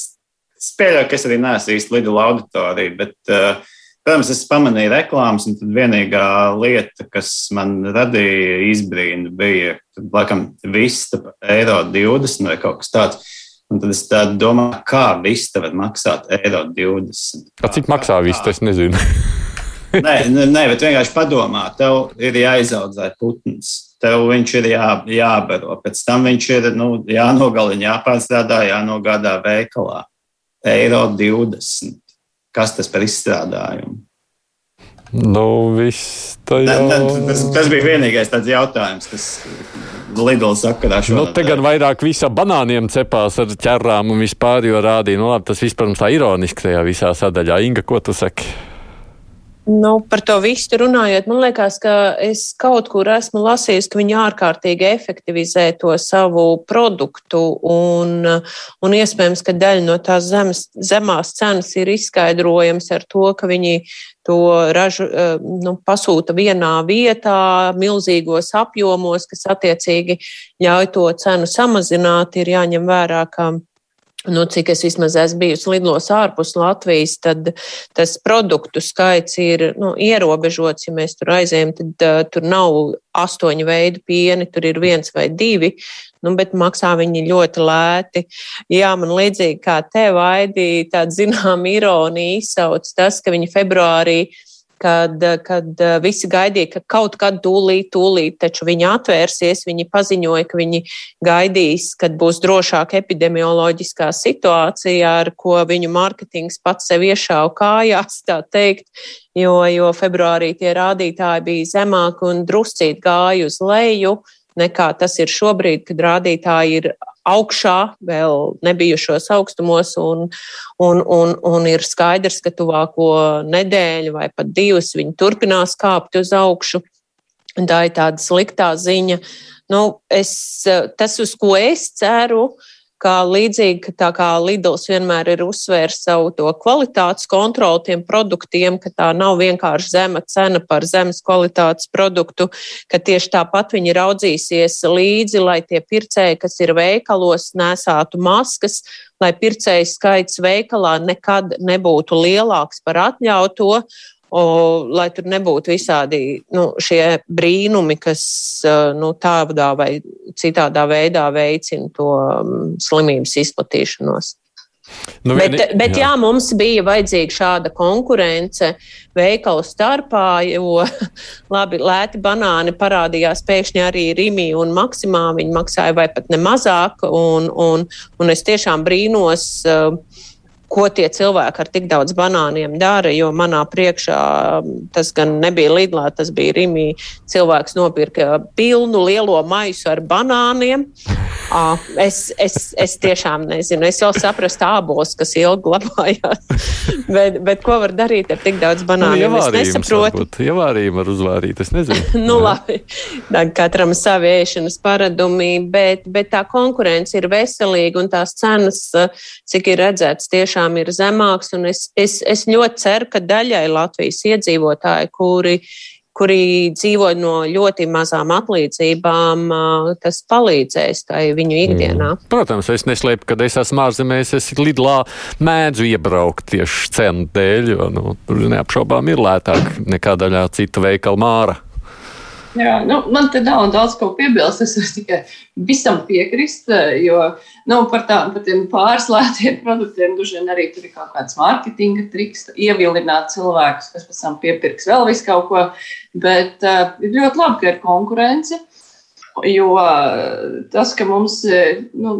es pieļauju, ka es arī neesmu īsti lidu auditoriju, bet, uh, protams, es pamanīju reklāmas, un tad vienīgā lieta, kas man radīja izbrīnu, bija, tad, laikam, vista eiro 20 vai kaut kas tāds. Un tad es domāju, kā vista var maksāt eiro 20. Kā, cik maksā vista, es nezinu. nē, nē, bet vienkārši padomā, tev ir jāizaudzē putns tev viņš ir jā, jābaro. Pēc tam viņš ir nu, jānogalina, jāpārstrādā, jānogādā veikalā. Eiro 20. Kas tas par izstrādājumu? Nu, viss tā jau... ne, ne, tas, tas bija vienīgais tāds jautājums, kas Lidls sakarā šodien. Nu, te gan vairāk visa banāniem cepās ar ķerrām un vispār, jo rādīja, nu labi, tas vispār tā ironiski tajā visā sadaļā. Inga, ko tu saki? Nu, par to visu runājot, man liekas, ka es kaut kur esmu lasījis, ka viņi ārkārtīgi efektivizē to savu produktu, un, un iespējams, ka daļa no tās zemes, zemās cenas ir izskaidrojams ar to, ka viņi to ražu eh, nu, pasūta vienā vietā, milzīgos apjomos, kas attiecīgi ļauj to cenu samazināt. Ir jāņem vērā, ka nu, cik es vismaz esmu bijusi lidlos ārpus Latvijas, tad tas produktu skaits ir nu, ierobežots. Ja mēs tur aizējam, tad uh, tur nav astoņu veidu pieni, tur ir viens vai divi. Nu, bet maksā viņi ļoti lēti. Jā, man līdzīgi kā tev, Aidi, tāda zināma ironija izsauc tas, ka viņi februārī kad, kad eh, visi gaidīja, ka kaut kad tūlīt, tūlīt, taču viņi atvērsies, viņi paziņoja, ka viņi gaidīs, kad būs drošāka epidemioloģiskā situācija, ar ko viņu mārketings pats sev iešāva kājās, tā teikt, jo, jo februārī tie rādītāji bija zemāki un druscīt gāja uz leju nekā tas ir šobrīd, kad rādītāji ir augšā, vēl nebijušos augstumos, un, un, un, un ir skaidrs, ka tuvāko nedēļu vai pat divas viņi turpinās kāpt uz augšu. Tā ir tāda sliktā ziņa. Nu, es, tas, uz ko es ceru, ir kā līdzīgi tā kā Lidls vienmēr ir uzsvērs savu to kvalitātes kontroli tiem produktiem, ka tā nav vienkārši zema cena par zemes kvalitātes produktu, ka tieši tāpat viņi raudzīsies līdzi, lai tie pircēji, kas ir veikalos, nesātu maskas, lai pircēju skaits veikalā nekad nebūtu lielāks par atļauto, O, lai tur nebūtu visādi nu, šie brīnumi, kas nu, tādā vai citādā veidā veicina to slimības izplatīšanos. Nu, bet, bet jā. jā, mums bija vajadzīga šāda konkurence veikalu starpā, jo labi, lēti banāni parādījās pēkšņi arī Rīgā un Maksimā. Viņi maksāja vai pat ne mazāk, un, un, un es tiešām brīnos. Uh, ko tie cilvēki ar tik daudz banāniem dara. Jo manā priekšā tas gan nebija Lidlā, tas bija Rīgā. Cilvēks nopirka pilnu lielo maisu ar banāniem. Es, es, es tiešām nezinu. Es jau saprastu ābolus, kas ilgi glabājās. bet, bet ko var darīt ar tik daudz banāniem? Nu, es nesaprotu. Ievārījumi var uzvārīt, es nezinu. nu, labi. Katram savi ēšanas paradumi, bet, bet tā konkurence ir veselīga un tās cenas, cik ir redzēts, tiešām ir zemāks. Es, es, es ļoti ceru, ka daļai Latvijas iedzīvotāji, kuri kuri dzīvo no ļoti mazām atlīdzībām, tas palīdzēs tai viņu ikdienā. Mm. Protams, es neslēpu, kad es esmu ārzemēs, es Lidlā mēdzu iebraukt tieši cenu dēļ, jo nu, tur neapšaubām ir lētāk nekā daļā cita veikala māra. Jā, nu, man te nav daudz ko piebilst. Es varu tikai visam piekrist, jo nu, par, tā, par tiem pārslēgtiem produktiem duži vien arī tur ir kaut kāds mārketinga triks, ievilināt cilvēkus, kas pēc tam piepirks vēl visu kaut ko. Bet uh, ir ļoti labi, ka ir konkurence, jo uh, tas, ka mums nu,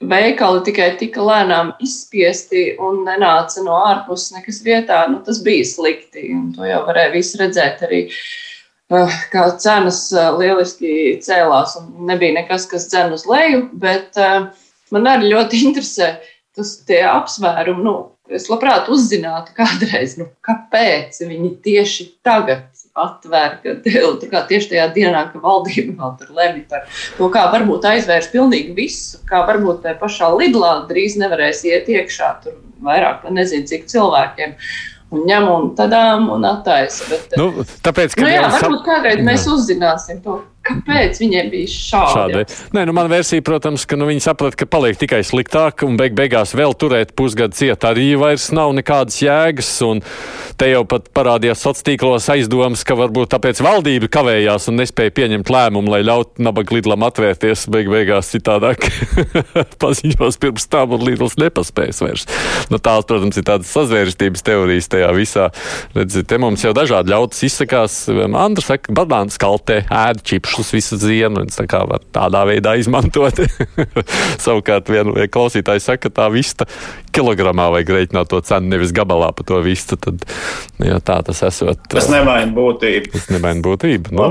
veikali tikai tika lēnām izspiesti un nenāca no ārpuses nekas vietā, nu, tas bija slikti. To jau varēja redzēt arī. Eh, kā cenas eh, lieliski cēlās un nebija nekas, kas dzen uz leju, bet eh, man arī ļoti interesē tas tie apsvērumi. Nu, es labprāt uzzinātu kādreiz, nu, kāpēc viņi tieši tagad atvēr, ka tieši tajā dienā, kad valdība vēl tur lemj par to, kā varbūt aizvērs pilnīgi visu, kā varbūt tajā pašā Lidlā drīz nevarēs iet iekšā tur vairāk, nezinu, cik cilvēkiem un ņem un tādām un attaisa. Bet, nu, tāpēc, nu, jā, varbūt kādreiz mēs uzzināsim to. Kāpēc viņiem bija šādi? šādi. Nē, nu, mana versija, protams, ka nu, viņi saprata, ka paliek tikai sliktāk, un beig beigās vēl turēt pusgadu ciet arī vairs nav nekādas jēgas. Te jau pat parādījās sociālos tīklos aizdomas, ka varbūt tāpēc valdība kavējās un nespēja pieņemt lēmumu, lai ļautu nabaga lidlam atvērties. Beig beigās citādāk paziņos pirms tam, un lidls nepaspējas vairs. Nu, tās, protams, ir tādas sazvērstības teorijas tajā visā. Redzi, te mums jau dažādi ļautas izsakās. Andrs saka, banāns kaltē, ēd čips tukšus visu ziemu. Tā kā var tādā veidā izmantot. Savukārt, viena klausītāja saka, ka tā vista kilogramā vajag rēķināt to cenu, nevis gabalā par to vistu. Tad, jā, tā tas esot. Tas nemaina būtību. Tas nemaina būtību. Nu,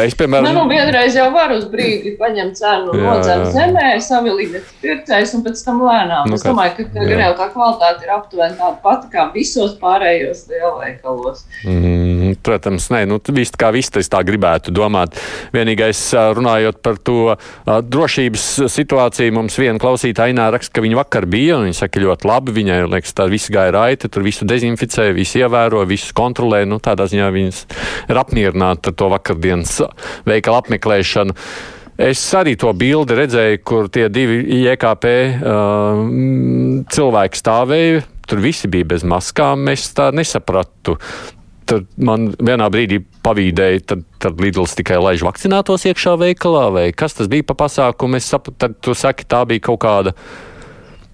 Es, piemēram, nu, vienreiz jau var uz brīdi paņemt cenu no zemes zemē, savilīt pircējus un pēc tam lēnām. Nu, es domāju, ka, ka gan jau tā kvalitāte ir aptuveni tāda pati kā visos pārējos lielveikalos. Mm, protams, nē, nu, viss kā viss tas tā gribētu domāt. Vienīgais runājot par to drošības situāciju, mums viena klausītāja Ainā raksta, ka viņa vakar bija, un viņa saka ļoti labi, viņai liekas, tā viss gāja raiti, tur visu dezinficē, visu ievēro, visu kontrolē, nu, tādā ziņā viņas ir apmierināti ar to vakardienas veikala apmeklēšanu. Es arī to bildi redzēju, kur tie divi IKP uh, cilvēki stāvēja. Tur visi bija bez maskām. Es tā nesapratu. Tad man vienā brīdī pavīdēja, tad, tad Lidls tikai laiž vakcinētos iekšā veikalā, vai kas tas bija pa pasākumu. Es sapratu, tad tu saki, tā bija kaut kāda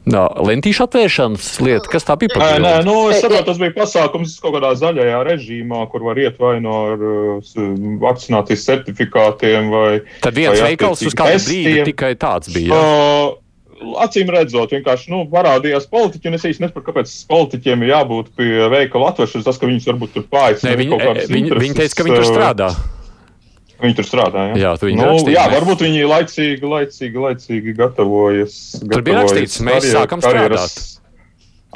Nā, lentīšu atvēršanas lieta, kas tā bija? Nē, nē, nu, es saprotu, tas bija pasākums kaut kādā zaļajā režīmā, kur var iet vai no ar uh, vakcinācijas certifikātiem vai. Tad viens veikals uz kādu brīdi tikai tāds bija. Uh, acīm redzot, vienkārši nu, parādījās politiķi, un es īsti nesaprotu, kāpēc politiķiem ir jābūt pie veikala atvēršanas, tas, ka viņus varbūt tur pāicina. Viņi, viņi, viņi teica, ka viņi tur strādā. Uh, Viņi tur strādā. Ja? Jā, viņi nu, rakstīja, jā, varbūt viņi laicīgi, laicīgi, laicīgi gatavojas. Tur bija rakstīts, mēs karjer, sākam strādāt.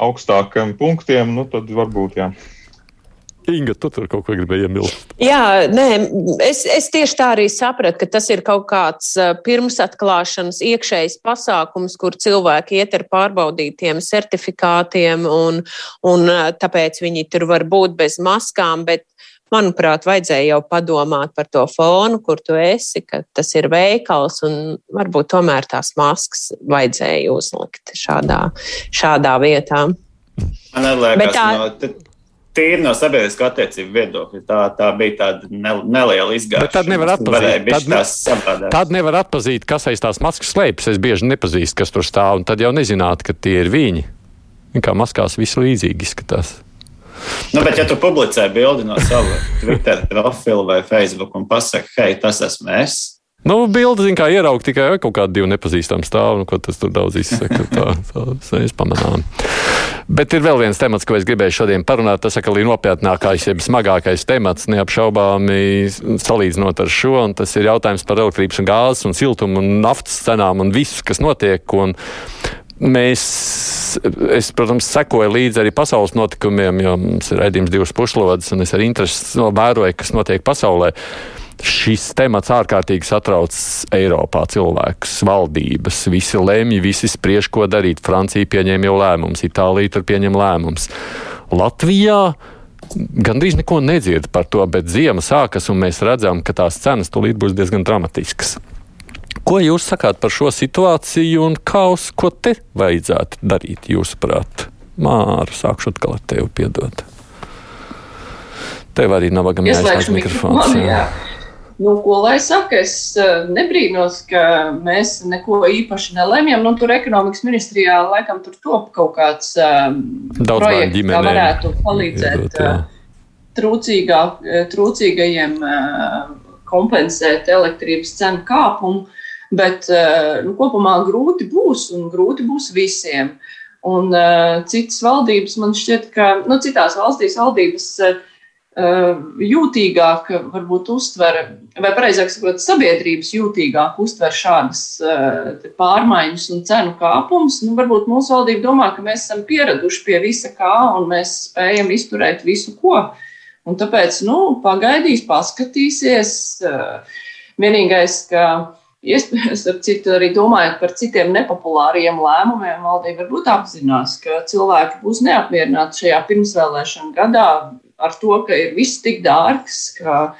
Augstākiem punktiem, nu tad varbūt jā. Inga, tu tur kaut ko gribēji iebilst. Jā, nē, es, es tieši tā arī sapratu, ka tas ir kaut kāds pirmsatklāšanas iekšējs pasākums, kur cilvēki iet ar pārbaudītiem certifikātiem, un, un tāpēc viņi tur var būt bez maskām. Bet manuprāt, vajadzēja jau padomāt par to fonu, kur tu esi, ka tas ir veikals, un varbūt tomēr tās maskas vajadzēja uzlikt šādā, šādā vietā. Man liekas, tā... no, tīri no sabiedriskā attiecību viedokļa, tā, tā bija tāda ne, neliela izgāšana. Tad nevar atpazīt, tad, ne, tad nevar atpazīt, kas aiz tās maskas slēpjas. Es bieži nepazīstu, kas tur stāv, un tad jau nezinātu, ka tie ir viņi. Kā maskās viss līdzīgi izskatās. Nu, bet, ja tu publicē bildi no sava Twitter profila vai Facebook un pasaki, hei, tas esmu es. Nu, bildi, kā ieraugt tikai kaut kādu divu nepazīstamu stāvu, nu, ko tas tur daudz izsaka. Tā, tā, mēs pamanām. Bet ir vēl viens temats, ko es gribēju šodien parunāt. Tas ir nopietnākais, jeb smagākais temats, neapšaubāmi salīdzinot ar šo. Tas ir jautājums par elektrības un gāzes un siltumu un naftas cenām un visu, kas notiek. Un Mēs, es, protams, sekoju līdzi arī pasaules notikumiem, jo mums ir redzējums divas pušlodes, un es ar interesi novēroju, kas notiek pasaulē. Šis temats ārkārtīgi satrauc Eiropā cilvēkus, valdības. Visi lemj, visi spriež, ko darīt. Francija pieņēma jau lēmumus, Itālija tur pieņem lēmumus. Latvijā gandrīz neko nedzird par to, bet ziema sākas, un mēs redzam, ka tās cenas tūlīt būs diezgan dramatiskas. Ko jūs sakāt par šo situāciju un kā uz ko te vajadzētu darīt, jūsuprāt? Māra, sākšu atkal ar tevi piedot. Tev arī nav vajag jāizslēdz mikrofons. Jā. Jā. Nu, ko lai saka, es eh, nebrīnos, ka mēs neko īpaši nelemjam. Nu, tur ekonomikas ministrijā laikam tur top kaut kāds um, projekts, kā varētu palīdzēt iedot, uh, trūcīgā, trūcīgajiem uh, kompensēt elektrības cenu kāpumu. Bet eh, nu, kopumā grūti būs un grūti būs visiem. Un uh, citas valdības man šķiet, ka nu, citās valstīs valdības uh, jūtīgāk varbūt uztver, vai precīzāk sakot, sabiedrības jūtīgāk uztver šādas pārmaiņas un cenu kāpumus. Nu, varbūt mūsu valdība domā, ka mēs esam pieraduši pie visa kā un mēs spējam izturēt visu ko. Un tāpēc nu, pagaidīs, paskatīsies. Vienīgais, ka Iespējams, ap citu arī domājot par citiem nepopulāriem lēmumiem, valdība varbūt apzinās, ka cilvēki būs neapmierināti šajā pirmsvēlēšana gadā ar to, ka ir viss tik dārgs, ka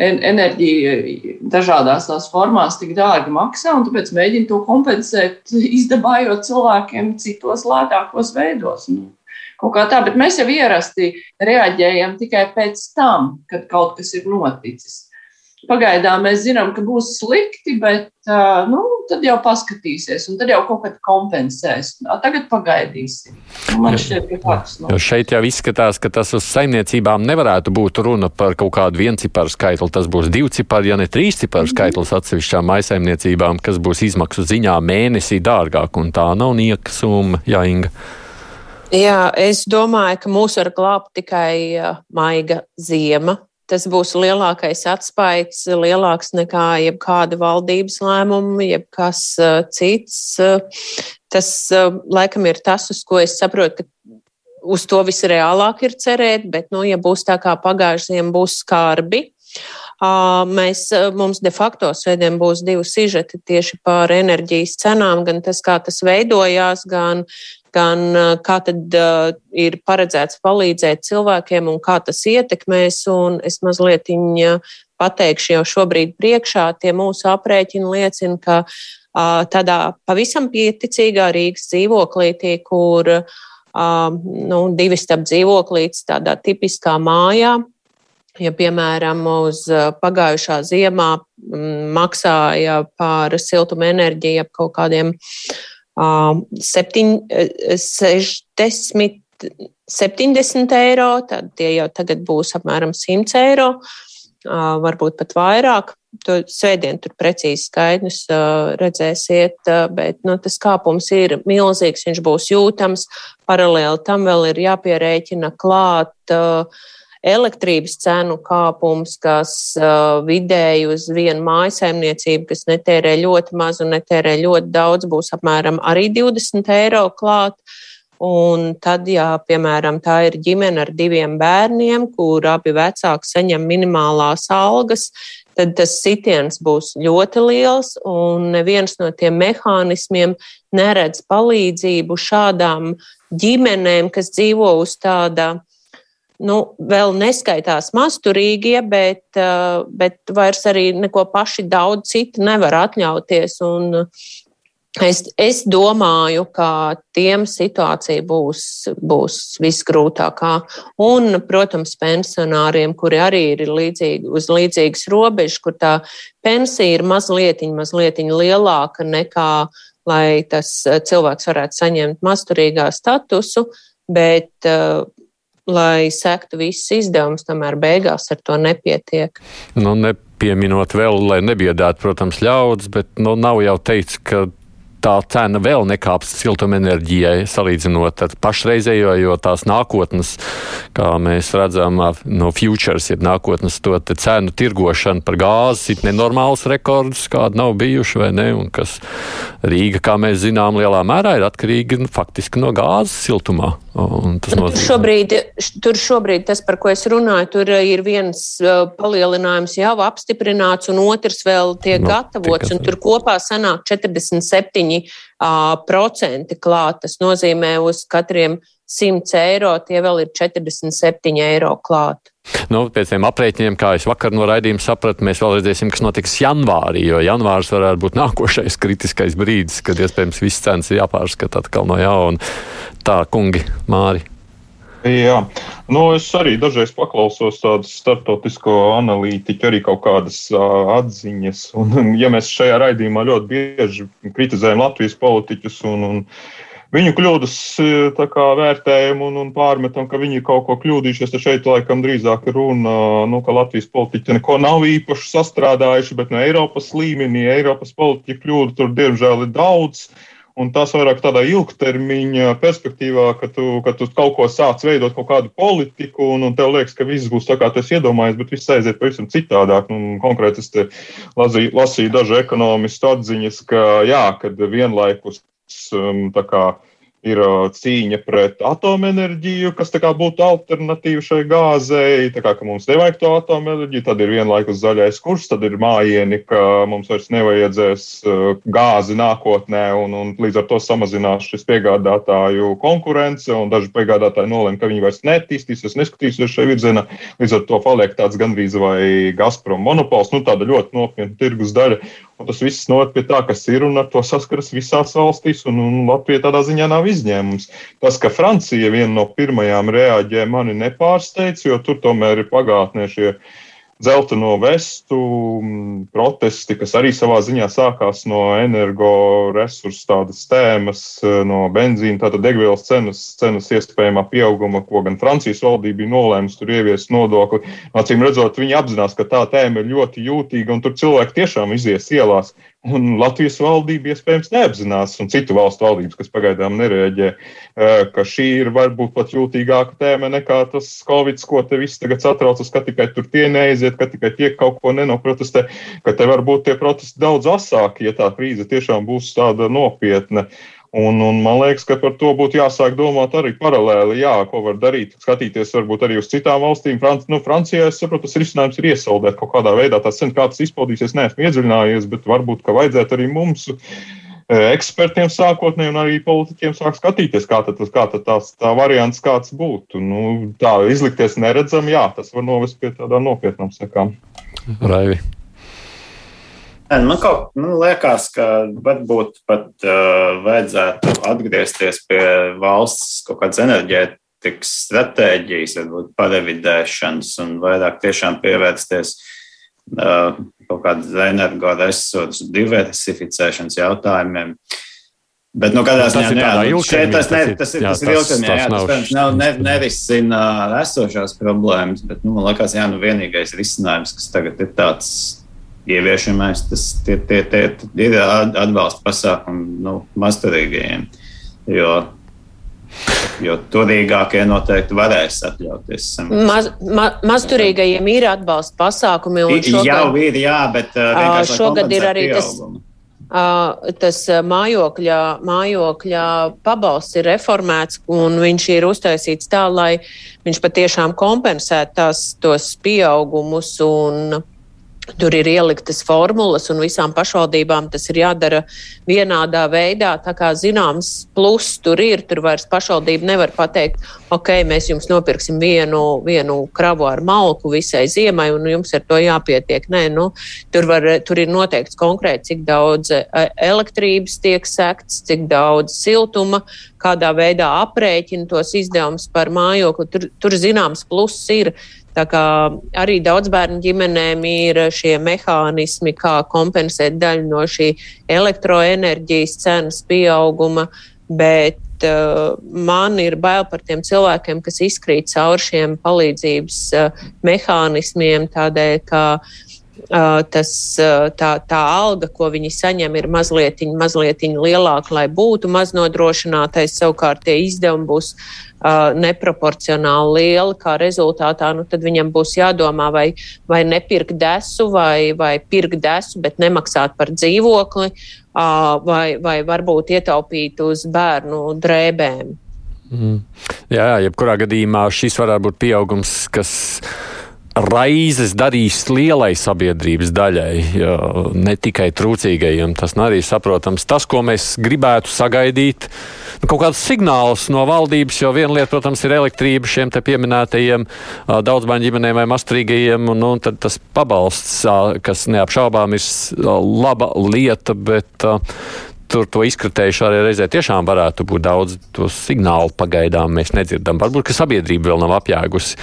enerģija dažādās tās formās tik dārgi maksā, un tāpēc mēģina to kompensēt, izdabājot cilvēkiem citos lētākos veidos. Nu, kaut kā tā, bet mēs jau ierasti reaģējam tikai pēc tam, kad kaut kas ir noticis. Pagaidām mēs zinām, ka būs slikti, bet nu, tad jau paskatīsies, un tad jau kaut kad kompensēs. Tagad pagaidīsim. Man šķiet, ka tāds nav. No. Šeit jau izskatās, ka tas uz saimniecībām nevarētu būt runa par kaut kādu vienciparu skaitli. Tas būs divu ciparu, ja ne trīs ciparu mhm. skaitlis atsevišķām maisaimniecībām, kas būs izmaksu ziņā mēnesī dārgāk, un tā nav nieka summa, jā, Inga. Jā, es domāju, ka mūs var glābt tikai maiga ziema, tas būs lielākais atspaids, lielāks nekā jebkāda valdības lēmuma, jebkas cits. Tas laikam ir tas, uz ko es saprotu, ka uz to visreālāk ir cerēt, bet, nu, ja būs tā kā pagājušajiem būs skarbi, Mēs, mums de facto svētdien būs divi sižeti tieši par enerģijas cenām, gan tas, kā tas veidojās, gan, gan kā tad ir paredzēts palīdzēt cilvēkiem un kā tas ietekmēs. Un es mazliet pateikšu jau šobrīd priekšā, tie mūsu aprēķini liecina, ka tādā pavisam pieticīgā Rīgas dzīvoklītī, kur nu, divi starp dzīvoklītes tādā tipiskā mājā, Ja, piemēram, uz pagājušā ziemā maksāja par siltumenerģiju ap kaut kādiem uh, 7, 60, 70 eiro, tad tie jau tagad būs apmēram 100 eiro, uh, varbūt pat vairāk. To svētdien tur precīzi skaidrs uh, redzēsiet, uh, bet nu, tas kāpums ir milzīgs, viņš būs jūtams. Paralēli tam vēl ir jāpierēķina klāt. Uh, elektrības cenu kāpums, kas uh, vidēji uz vienu mājasaimniecību, kas netērē ļoti maz un netērē ļoti daudz, būs apmēram arī 20 eiro klāt. Un tad, ja, piemēram, tā ir ģimene ar diviem bērniem, kur abi vecāki saņem minimālās algas, tad tas sitiens būs ļoti liels, un neviens no tiem mehānismiem neredz palīdzību šādām ģimenēm, kas dzīvo uz tāda nu, vēl neskaitās masturīgie, bet, eh, bet vairs arī neko paši daudz citu nevar atļauties. Un es, es domāju, ka tiem situācija būs, būs visgrūtākā. Un, protams, pensionāriem, kuri arī ir līdzīgi, uz līdzīgas robežas, kur tā pensija ir mazliet, mazliet lielāka nekā lai tas cilvēks varētu saņemt masturīgā statusu, bet uh, lai sektu visus izdevumus, tomēr beigās ar to nepietiek. Nu, nepieminot vēl, lai nebiedētu, protams, ļaudis, bet nu, nav jau teikts, ka tā cena vēl nekāps siltumenerģijai salīdzinot ar pašreizējo, jo tās nākotnes, kā mēs redzam no futures, ir nākotnes to cenu tirgošana par gāzi, ir nenormāls rekords, kāda nav bijuši vai ne, un kas Rīga, kā mēs zinām, lielā mērā ir atkarīga nu, faktiski no gāzes siltumā. Nozīmē... Šobrīd, tur šobrīd tas, par ko es runāju, tur ir viens palielinājums jau apstiprināts, un otrs vēl tiek no, gatavots. Tur kopā sanāk 47 7% klāt. Tas nozīmē, uz katriem 100 eiro tie vēl ir 47 eiro klāt. Nu, pēc tiem aprēķiniem, kā es vakar no raidījuma sapratu, mēs vēl redzēsim, kas notiks janvārī, jo janvārs varētu būt nākošais kritiskais brīdis, kad iespējams viss cenas ir jāpārskata atkal no jauna. Tā, kungi, Māri. Jā, nu es arī dažreiz paklausos tādu starptautisko analītiķu, arī kaut kādas uh, atziņas. Un, ja mēs šajā raidījumā ļoti bieži kritizējam Latvijas politiķus un, un viņu kļūdas kā, vērtējam un, un pārmetam, ka viņi ir kaut ko kļūdījušies, šeit laikam drīzāk runa, nu, ka Latvijas politiķi neko nav īpaši sastrādājuši, bet no Eiropas līmenī Eiropas politiķu kļūdu tur diemžēl ir daudz. Un tas vairāk tādā ilgtermiņa perspektīvā, ka tu, ka tu kaut ko sāc veidot, kaut kādu politiku, un, un tev liekas, ka viss būs tā, kā tu iedomājies, bet viss aiziet pavisam citādāk. Un, konkrēti, es lasīju, lasīju dažu ekonomistu atziņas, ka jā, kad vienlaikus tā kā ir cīņa pret atomenerģiju, kas būtu alternatīva šai gāzei. Tā kā mums nevajag to atomenerģiju, tad ir vienlaikus zaļais kurs, tad ir mājieni, ka mums vairs nevajadzēs gāzi nākotnē, un, un līdz ar to samazinās šis piegādātāju konkurence, daži piegādātāji nolēma, ka viņi vairs netīstīsies, neskatīsies šajā virzienā. Līdz ar to paliek tāds gandrīz vai Gazprom monopols, nu tāda ļoti nopietna tirgus daļa. Un tas viss noved pie tā, kas ir un ar to saskaras visās valstīs, un, un Latvija tādā ziņā nav izņēmums. Tas, ka Francija viena no pirmajām reaģē, mani nepārsteidz, jo tur tomēr ir pagātnē šie dzelteno vestu mm, protesti, kas arī savā ziņā sākās no energoresursu tādas tēmas, eh, no benzīna, tātad degvielas cenas, cenas iespējamā pieauguma, ko gan Francijas valdība bija nolēmusi tur ieviest nodokli. Acīm redzot, viņi apzinās, ka tā tēma ir ļoti jūtīga un tur cilvēki tiešām izies ielās Un Latvijas valdība iespējams neapzinās, un citu valstu valdības, kas pagaidām nereaģē, ka šī ir varbūt pat jūtīgāka tēma nekā tas Covid, ko te viss tagad satraucas, ka tikai tur tie neiziet, ka tikai tie kaut ko nenoprotestē, ka te varbūt tie protesti daudz asāki, ja tā krīze tiešām būs tāda nopietna. Un, un man liekas, ka par to būtu jāsāk domāt arī paralēli. Jā, ko var darīt, skatīties varbūt arī uz citām valstīm. Franc, nu, Francijā, es saprotu, tas risinājums ir iesaldēt kaut kādā veidā. Tas sen kā tas izpaudīsies, neesmu iedziļinājies, bet varbūt, ka vajadzētu arī mums e, ekspertiem sākotnēji un arī politiķiem sāk skatīties, kā tas, kā tās, tā variants kāds būtu. Nu, tā izlikties neredzam, jā, tas var novest pie tādām nopietnām sekām. Raivi. Man kaut man liekas, ka varbūt pat uh, vajadzētu atgriezties pie valsts kaut kādas enerģētikas stratēģijas, varbūt parevidēšanas un vairāk tiešām pievērsties uh, kaut kādas energoresursu diversificēšanas jautājumiem. Bet, nu, kādā ziņā, jā, nu, šeit tas, ne, tas ir, jā, tas ir ilgtermiņā, jā, tas, protams, nav, ne, nerisina esošās problēmas, bet, nu, man liekas, jā, nu, vienīgais risinājums, kas tagad ir tāds ieviešamais, tas tie, tie, tie, ir atbalsta pasākumi nu, mazturīgajiem. Jo, jo turīgākie noteikti varēs atļauties. Maz, ma, mazturīgajiem ir atbalsta pasākumi. Šogad, jau ir, jā, bet šogad ir arī pieaugumu. tas. Tas mājokļa, mājokļa pabalsts ir reformēts, un viņš ir uztaisīts tā, lai viņš patiešām kompensētu tās, tos pieaugumus un Tur ir ieliktas formulas, un visām pašvaldībām tas ir jādara vienādā veidā. Tā kā zināms, pluss tur ir. Tur vairs pašvaldība nevar pateikt, ok, mēs jums nopirksim vienu, vienu kravu ar malku visai ziemai, un jums ar to jāpietiek. Nē, nu, tur, var, tur ir noteikts konkrēti, cik daudz e, elektrības tiek sekts, cik daudz siltuma, kādā veidā aprēķina tos izdevumus par mājokli. Tur, tur zināms, pluss ir. Tā kā arī daudz bērnu ģimenēm ir šie mehānismi, kā kompensēt daļu no šī elektroenerģijas cenas pieauguma, bet uh, man ir bail par tiem cilvēkiem, kas izkrīt cauri šiem palīdzības uh, mehānismiem, tādēļ, ka uh, tas, tā, tā alga, ko viņi saņem, ir mazliet, mazliet lielāka, lai būtu maznodrošinātais. Savukārt tie izdevumi būs uh, neproporcionāli lieli, kā rezultātā nu, viņam būs jādomā, vai, vai nepirkt desu, vai, vai pirkt desu, bet nemaksāt par dzīvokli, uh, vai, vai varbūt ietaupīt uz bērnu drēbēm. Mm. Jā, jā, jebkurā gadījumā šis varētu būt pieaugums, kas raizes darīs lielai sabiedrības daļai, ne tikai trūcīgajiem. Tas arī saprotams. Tas, ko mēs gribētu sagaidīt, nu, kaut kāds signāls no valdības, jo viena lieta, protams, ir elektrība šiem te pieminētajiem daudzbērnu ģimenēm vai mastrīgajiem, un, tad tas pabalsts, kas neapšaubām ir laba lieta, bet tur to izkritējuši arī reizē tiešām varētu būt daudz to signālu pagaidām mēs nedzirdam. Varbūt, ka sabiedrība vēl nav apjēgusi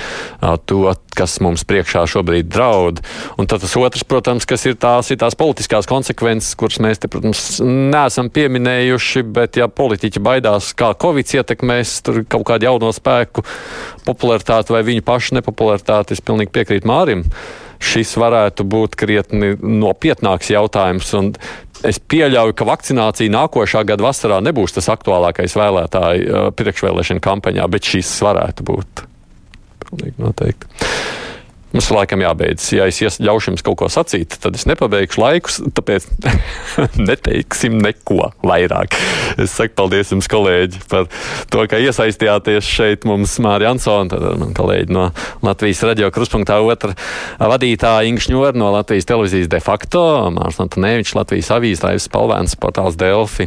to, kas mums priekšā šobrīd draud. Un tad tas otrs, protams, kas ir tās, ir tās politiskās konsekvences, kuras mēs te, protams, neesam pieminējuši, bet ja politiķi baidās, kā Covid ietekmēs tur kaut kādu jauno spēku popularitāti vai viņu pašu nepopularitāti, es pilnīgi piekrītu Mārim šis varētu būt krietni nopietnāks jautājums. Es pieļauju, ka vakcinācija nākošā gada vasarā nebūs tas aktuālākais vēlētāju uh, priekšvēlēšana kampaņā, bet šis varētu būt. Pilnīgi noteikti. Mums laikam jābeidz. Ja es ļaušu jums kaut ko sacīt, tad es nepabeigšu laikus, tāpēc neteiksim neko vairāk. Es saku paldies jums, kolēģi, par to, ka iesaistījāties šeit mums Mārija Ansona, tad man kolēģi no Latvijas radio kruspunktā otra vadītāja Ingšņora no Latvijas televīzijas de facto, Mārs Antonēvičs, Latvijas avīzes, Laivas Palvēns, portāls Delfi.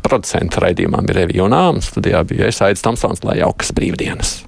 Producenta raidījumam ir Revija Junām, studijā bija es Aidis Tamsons, lai jaukas brīvdienas!